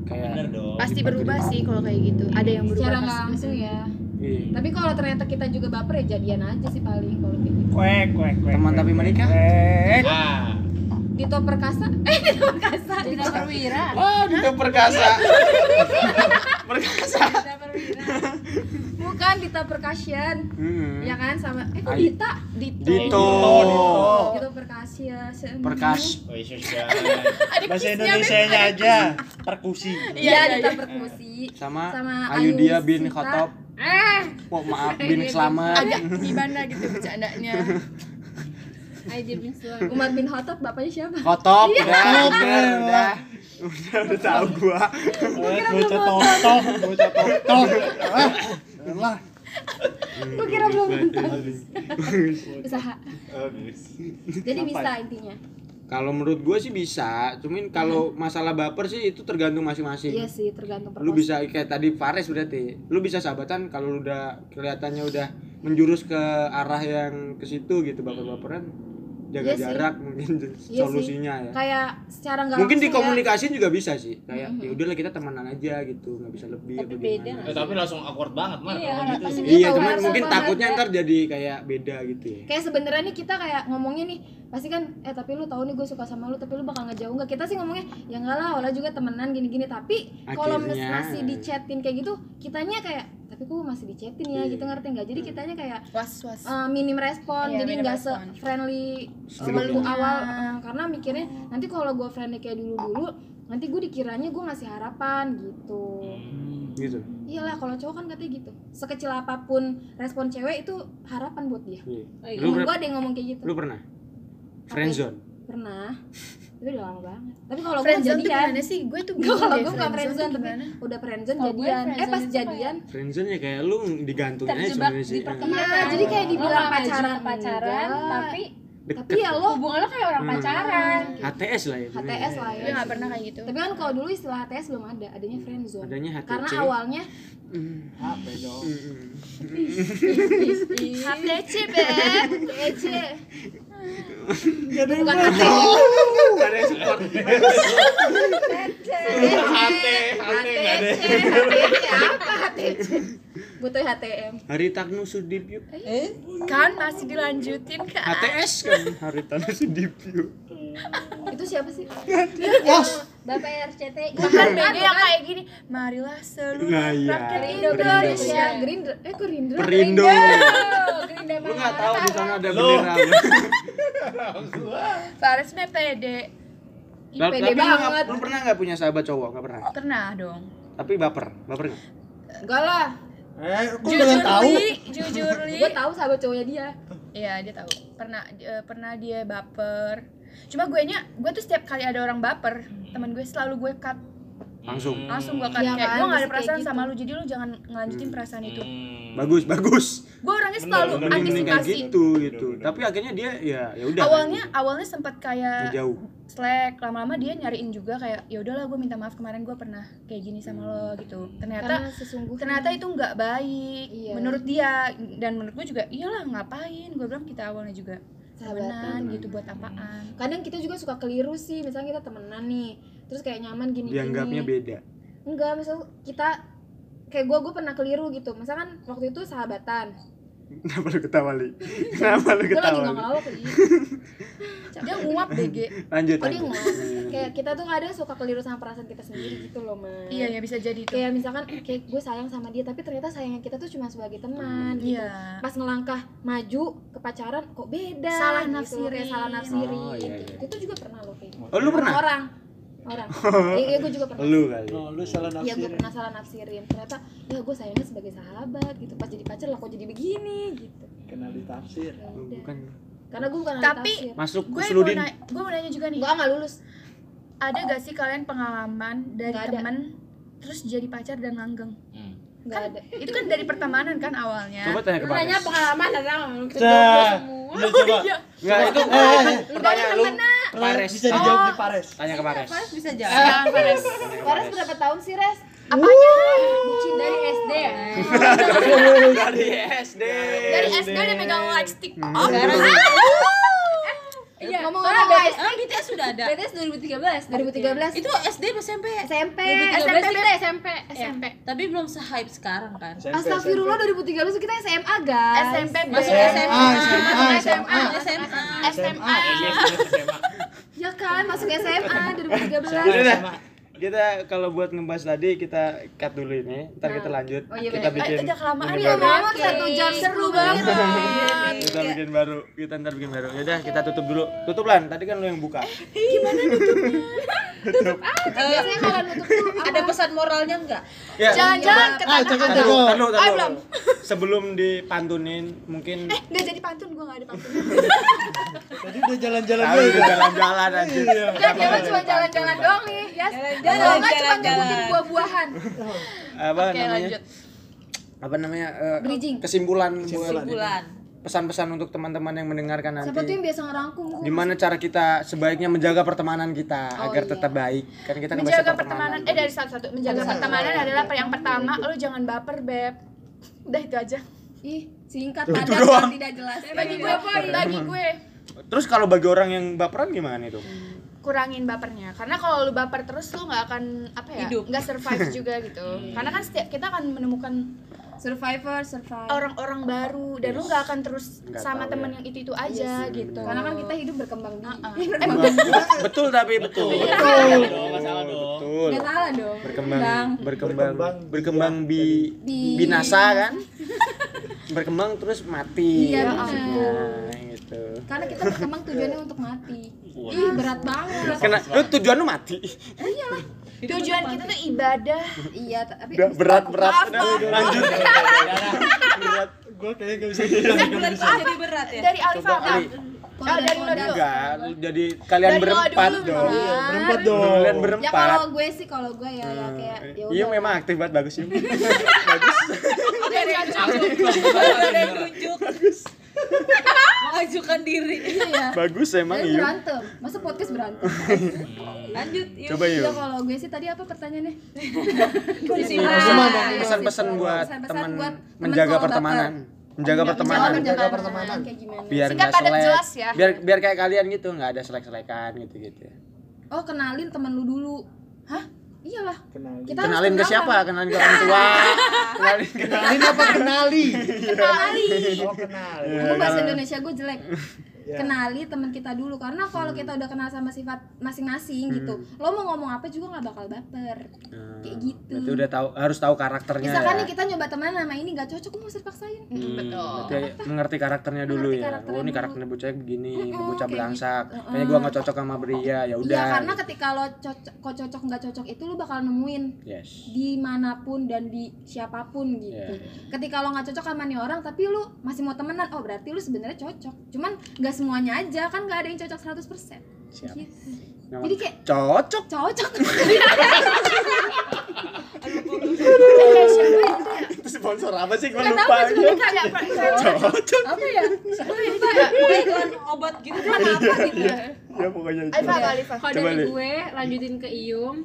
Kayak Bener dong. pasti berubah sih kalau kayak gitu ada yang berubah secara nggak langsung ya Iya. tapi kalau ternyata kita juga baper ya jadian aja sih paling kalau kayak gitu Kuek, kuek, kuek. Teman tapi menikah? Kuek. Ah, Dito Perkasa *laughs* eh Dito Perkasa Dita Perwira Oh, Dito Perkasa. *laughs* Perkasa. Dita Perwira bukan Dita Percussion Hmm. ya kan sama eh kok Dita Dito Dito. Dito Percussion Perkas. oh iya iya. Bahasa Indonesia-nya aja. Perkusi. iya Dita Perkusi Sama, Sama Ayu Dia Ayu bin. Khotob. eh Oh, maaf *laughs* bin Slamet. agak gimana gitu bercandanya Aja bin Sulam Umar bin Khattab bapaknya siapa Khotob Iya. udah, udah, udah. Udah, udah tahu gua. Bocah totok, bocah totok. Ah, lah. gue kira belum nonton usaha Bagus. jadi bisa intinya Kalau menurut gue sih bisa, cuman kalau masalah baper sih itu tergantung masing-masing. iya sih tergantung Lu perkos bisa kayak tadi Fares berarti. Lu bisa sahabatan kalau lu udah kelihatannya udah menjurus ke arah yang ke situ gitu baper-baperan. Jaga Iya sih. jarak mungkin *laughs* Iya sih. solusinya ya. kayak secara nggak Mungkin langsung ya. juga bisa sih. Kayak ya udahlah kita temenan aja gitu, nggak bisa lebih Tapi apa beda gimana. Eh, tapi langsung awkward banget mar Iya, gitu. dia Iya, cuman mungkin banget takutnya ya. ntar jadi kayak beda gitu ya. kayak sebenarnya nih kita kayak ngomongnya nih pasti kan eh tapi lu tahu nih gue suka sama lu tapi lu bakal ngejauh nggak kita sih ngomongnya ya enggak lah Ola juga temenan gini-gini tapi kalau masih di chatin kayak gitu kitanya kayak tapi kok masih di chatin ya Iya. gitu ngerti nggak jadi kitanya kayak was was eh, minim respon Iya, jadi nggak se friendly waktu awal eh, karena mikirnya nanti kalau gue friendly kayak dulu dulu nanti gue dikiranya gue ngasih harapan gitu Gitu. iyalah kalau cowok kan katanya gitu sekecil apa pun respon cewek itu harapan buat dia Iya. iya. Lu, Temen ber- gue ada yang ngomong kayak gitu lu pernah? Friendzone. pernah *laughs* itu udah lama banget. Tapi kalau gue jadian. gimana sih? Gue tuh *laughs* Enggak, bingung kalau gue nggak friendzone tapi udah friendzone gue jadian. eh pas jadian. Friendzone ya kayak lu digantungin aja sebenarnya di sih. pertemanan. Iya, jadi kayak dibilang pacaran pacaran tapi tapi ya lo hubungan lo kayak orang Hmm. pacaran HTS lah ya. HTS lah ya. Gue nggak pernah kayak gitu? Tapi kan kalau dulu istilah HTS belum ada adanya friendzone Adanya HTC. karena awalnya Hmm. HP dong. Hmm. HTC beb. TC Gak ada yang. HT Gak ada yang support. Hati, hati enggak ada. Apa HTC butuh HTM Hari Taknu Sudipyo. kan masih dilanjutin ke HTS kan. Hari Taknu Sudipyo. itu siapa sih bapak RCTI bukan beda yang kayak gini marilah seluruh Nah, iya. rakyat Perindo. Indonesia. Gerindra eh Gerindra Perindo. Gerinda Lu gak tahu di sana ada bendera. Faris pede Ih, Tapi nggak- banget. lu pernah gak punya sahabat cowok? Gak pernah. pernah dong. Tapi baper, baper gak? enggak lah. Eh, kok jujur kalian tahu? li jujur li. Gue tahu sahabat cowoknya dia. Iya dia tahu. Pernah eh, pernah dia baper cuma gue nya gue tuh setiap kali ada orang baper teman gue selalu gue cut Langsung. langsung gue cut Iya kayak kan, gue gak ada perasaan gitu. sama lu jadi lu jangan ngelanjutin perasaan itu Hmm. Bagus, bagus. gue orangnya selalu bener, Mending mending kayak antisipasi gitu gitu. Tapi akhirnya dia ya ya udah. awalnya awalnya sempat kayak jauh. slack lama-lama dia nyariin juga kayak ya udahlah gue minta maaf kemarin gue pernah kayak gini sama lo gitu ternyata ternyata itu nggak baik Iya. menurut dia dan menurut gue juga iyalah ngapain gue bilang kita awalnya juga Sahabatan. gitu buat apaan. Kadang kita juga suka keliru sih misalnya kita temenan nih terus kayak nyaman gini Dianggapnya beda. enggak misal kita kayak gue gue pernah keliru gitu. Misalkan waktu itu sahabatan Kenapa lu ketawa, Li? *laughs* *laughs* Kenapa lu gue lagi ketawa? nggak Li? ngelawak *laughs* lagi dia nguap BG Lanjut, oh dia nguap kayak kita tuh kadang suka keliru sama perasaan kita sendiri gitu loh man iya ya bisa jadi tuh kayak misalkan *clears throat* kayak gue sayang sama dia tapi ternyata sayangnya kita tuh cuma sebagai teman gitu. iya pas ngelangkah maju ke pacaran kok beda Salah gitu. nafsirin. kayak salah nafsirin Oh, iya, iya. itu juga pernah lo kayak gitu. Oh, lu pernah? orang orang *laughs* iya iya, gue juga pernah Lu kali. Oh, lu salah Iya gue nafsirin. pernah salah nafsirin ternyata ya gue sayangnya sebagai sahabat gitu pas jadi pacar lah kok jadi begini gitu Kenal ditafsir. Ya Oh. Bukan. karena gue bukan Tapi- tafsir. Masuk gue mau nanya gue mau nanya juga nih gue nggak lulus ada gak sih kalian pengalaman dari temen terus jadi pacar dan langgeng Hmm. nggak ada itu kan dari pertemanan kan awalnya Coba tanya ke Lu nanya Bagas. pengalaman ada kita semua. Lu coba. Enggak, itu Eh, eh, eh. lu tanya lu Pares. Bisa dijawab di Pares. Tanya ke Pares. Pares bisa Eh, ke Pares Pares. berapa tahun sih res apanya bucin dari SD ya Dari SD. dari SD udah megang lightstick oh iya ngomong ngomong BTS, ah, BTS sudah ada BTS 2013 2013 itu SD apa SMP SMP 2013 SMP kita SMP SMP tapi belum se-hype sekarang kan Astagfirullah 2013 kita SMA guys SMP masuk. SMA SMA, SMA. SMA SMA ya kan? Masuk SMA 2013 Udah dah. Kita kalau buat ngebahas tadi kita cut dulu ini, ntar kita lanjut. Oh, iya, kita bener. bikin Eh, udah kelamaan ya, baru. Ngomong satu jam seru banget Kita bikin baru, kita ntar bikin baru. Yaudah, kita tutup dulu. Tutup lan, tadi kan lu yang buka. *laughs* biasanya kalau nutup tuh ada pesan moralnya enggak Ya. jangan-jangan Ah, tar Ah, dulu. belum. Sebelum dipantunin, mungkin nggak jadi pantun gue nggak ada pantun Tadi udah jalan-jalan dulu. udah jalan-jalan anjir. Iya. Mah cuma jalan-jalan doang nih, ya. Kalau enggak cuma nyebutin buah-buahan. *laughs* Apa oke namanya? lanjut Apa namanya? Bridging. Kesimpulan bulan pesan-pesan untuk teman-teman yang mendengarkan nanti. Siapa tuh yang biasa ngerangkum? Gimana cara kita sebaiknya menjaga pertemanan kita Oh, agar iya. tetap baik? Kan kita ngebahas menjaga pertemanan. pertemanan eh dari satu-satu menjaga pertemanan adalah yang pertama lo jangan baper beb udah itu aja Ih, singkat padat tidak jelas. bagi gue bagi gue Terus kalau bagi orang yang baperan gimana itu? Kurangin bapernya karena kalau lu baper terus lu nggak akan apa ya Hidup. nggak survive *laughs* juga gitu karena kan setiap kita akan menemukan Survivor, survive. orang-orang baru dan lu nggak akan terus Nggak sama tahu temen ya. yang itu itu aja gitu Karena kan kita hidup berkembang di. Ah, *laughs* *laughs* betul tapi betul. Betul. Masalah dong. Betul. Enggak salah dong. Berkembang, berkembang, Berkembang. berkembang bi Bi- binasa kan? Berkembang terus mati. Iya, maksudnya, gitu. Karena kita berkembang tujuannya untuk mati. Ih, berat banget. Kena, lu tujuan lu mati. tujuan kita tuh ibadah Iya, tapi Udah berat berat. Udah, lanjut. berat. Gua kayaknya gak bisa jadi berat ya dari Alif. Oh, dari lo dulu Enggak, lu jadi kalian Dari berempat dulu, dong. Iya, berempat dong. Kalian Ya berempat. kalau gue sih kalau gue ya ya kayak ya Iya memang aktif banget bagus sih. ada yang nunjuk mengajukan diri Iya ya. bagus emang iya. berantem. Masa podcast berantem? lanjut yuk Coba yuk. Ya kalau gue sih tadi apa pertanyaannya? Pesan-pesan buat Pesan-pesan teman buat teman menjaga pertemanan. Menjaga pertemanan. Menjaga Menjaga pertemanan pertemanan. kayak gimana? Biar nggak selek. jelas ya. Biar biar kayak kalian gitu, nggak ada selek-selekan gitu-gitu. Oh, kenalin teman lu dulu. Hah? Iyalah. Kenalin. Kita Kenalin ke siapa? Kenalin ke orang tua. Kenalin *laughs* ke Kenalin apa kenali? Kenali. Oh, kenal. Ngomong bahasa Indonesia gue jelek. Ya. Kenali teman kita dulu karena kalau kita udah kenal sama sifat masing-masing gitu, lo mau ngomong apa juga nggak bakal baper. Kayak gitu. Berarti udah tahu harus tahu karakternya. Misalkan ya. nih kita nyoba teman sama ini nggak cocok, gue mau dipaksain. Mm, betul Berarti mengerti karakternya dulu Mengerti ya. karakternya Oh ini karakternya bocah begini, ini Mm-mm, bocah kayak belangsak. gitu. Kayaknya gua nggak cocok sama Bria. Ya Iya, udah. karena ketika lo cocok, kok cocok nggak cocok itu lo bakal nemuin Yes. di mana pun dan di siapa pun gitu. Iya. Ketika lo nggak cocok sama nih orang, tapi lo masih mau temenan, oh berarti lo sebenarnya cocok. Cuman nggak semuanya aja kan nggak ada yang cocok 100% Siap. Gitu. Nggak Jadi kayak cocok. cocok. *laughs* Itu sponsor apa sih? Tahu lupa. gue juga lupa ya. Cocok. Apa ya? Gue lupa. kayak iklan obat gitu kan Apa gitu? Ya pokoknya itu. Alif apa Alif Kalau Coba, dari gue lanjutin ke Iyum,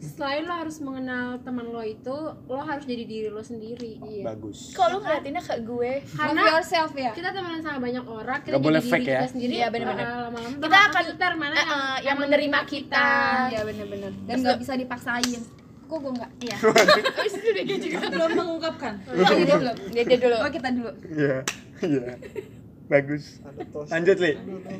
selain lo harus mengenal teman lo itu, lo harus jadi diri lo sendiri. Iya. Bagus. kok lu ngeliatinnya ke gue Karena yourself ya. kita temenan sama banyak orang, kita boleh diri fake kita ya. sendiri. Iya, bener-bener. uh, lama-lama Kita akan- filter mana Eh, eh, yang menerima kita Iya bener-bener. Dan nggak bisa dipaksain. Kok gue enggak Iya. Abis itu dia juga. belum mengungkapkan oh dia belum Dia dia dulu. oh kita dulu Iya. Iya. Bagus. Lanjut, Li.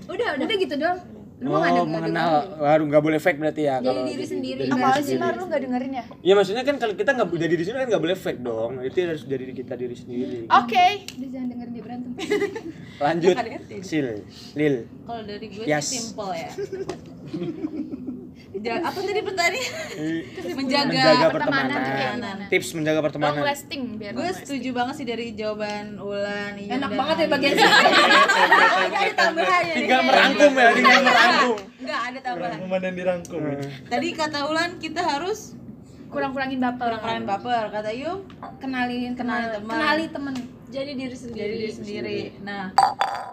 udah udah gitu dong lu mau nggak Oh, denger- mengenal. Waduh, nggak boleh fake berarti ya jadi kalau diri sendiri Apa diri sih sendiri. lu gak dengerin ya? Ya maksudnya kan kalau kita nggak jadi di sini kan nggak boleh fake dong. Itu harus jadi kita diri sendiri. Oke. udah jangan dengerin dia berantem Lanjut. Sil, Lil. kalau dari gue Yes. sih simple ya *laughs* apa tadi pertanyaan Menjaga, menjaga, menjaga pertemanan pertemanan. Tips menjaga Long pertemanan. lasting biar gue long setuju banget sih dari jawaban Ulan enak banget ya bagian *laughs* sini ada tambahannya nih. Tinggal merangkum ya, tinggal merangkum. enggak ada tambahan Rangkuman dan dirangkum. tadi kata Ulan kita harus kurang-kurangin baper. kurang-kurangin baper kata Yung kenalin Kenalin kenal teman. kenali temen jadi diri sendiri jadi diri sendiri. Nah,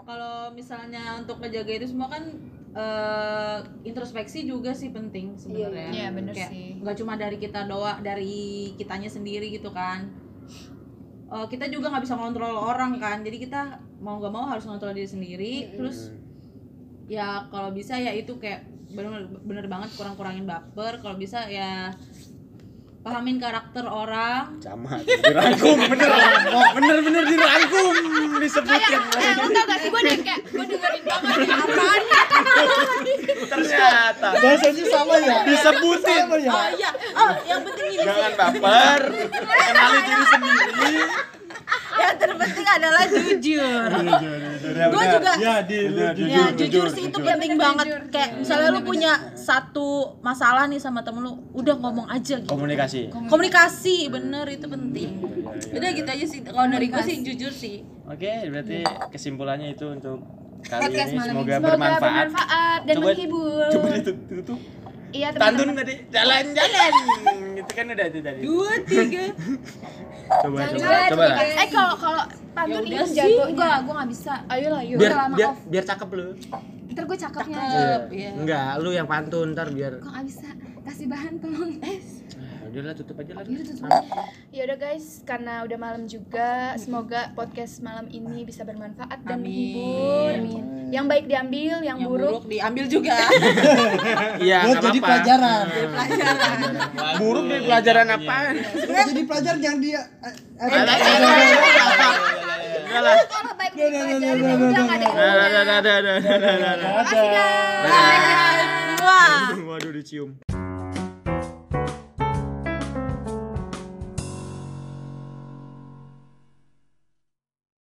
kalau misalnya untuk menjaga itu semua kan eh, introspeksi juga sih penting sebenarnya. Iya, bener Kayak sih. nggak cuma dari kita doa, dari kitanya sendiri gitu kan. Eh, kita juga nggak bisa ngontrol orang kan. Jadi kita mau nggak mau harus ngontrol diri sendiri. Terus ya kalau bisa ya itu kayak bener bener banget kurang-kurangin baper. Kalau bisa ya pahamin karakter orang Sama, dirangkum bener. Oh, bener-bener dirangkum disebutin. Eh, lu tau gak sih gue kayak gue dengerin banget apaan ya? Ternyata Bahasanya sama ya? disebutin. Sama ya? oh iya oh yang penting ini Jangan baper. *laughs* Kenali diri sendiri. *laughs* yang terpenting adalah jujur Gue gue juga Ya, di lu Jujur, ya jujur, jujur, sih itu jujur. penting banget kayak misalnya lu punya satu masalah nih sama temen lu udah ngomong aja gitu komunikasi. komunikasi bener itu penting udah gitu aja sih kalau dari gue sih jujur sih Oke, berarti kesimpulannya itu untuk kali Podcast ini malam semoga. Semoga bermanfaat. bermanfaat dan Coba- menghibur. Coba ditutup. Iya teman-teman. tadi jalan-jalan. itu kan udah itu tadi. dua tiga *laughs* Coba coba Jangan, coba lah. Eh kalau kalau pantun Ya ini sih, jago enggak gue nggak bisa Ayo lah yuk. Biar biar off. biar cakep lu. ntar gue cakepnya Cakep, iya. Enggak, lu yang pantun ntar biar kok nggak bisa kasih bahan tolong eh Ah, Udah lah tutup aja lah. Ya udah guys, karena udah malam juga, semoga podcast malam ini bisa bermanfaat dan Amin. menghibur. Yang baik diambil, yang, yang buruk buruk diambil juga Iya, Buat enggak jadi pelajaran. pelajaran Buruk dari pelajaran apaan? Buat jadi pelajaran yang dia eh, eh, kalau baik dipelajarin ya udah, nggak ada Dah dah dah dah dah dah dah dah. Makasih guys Waduh dicium.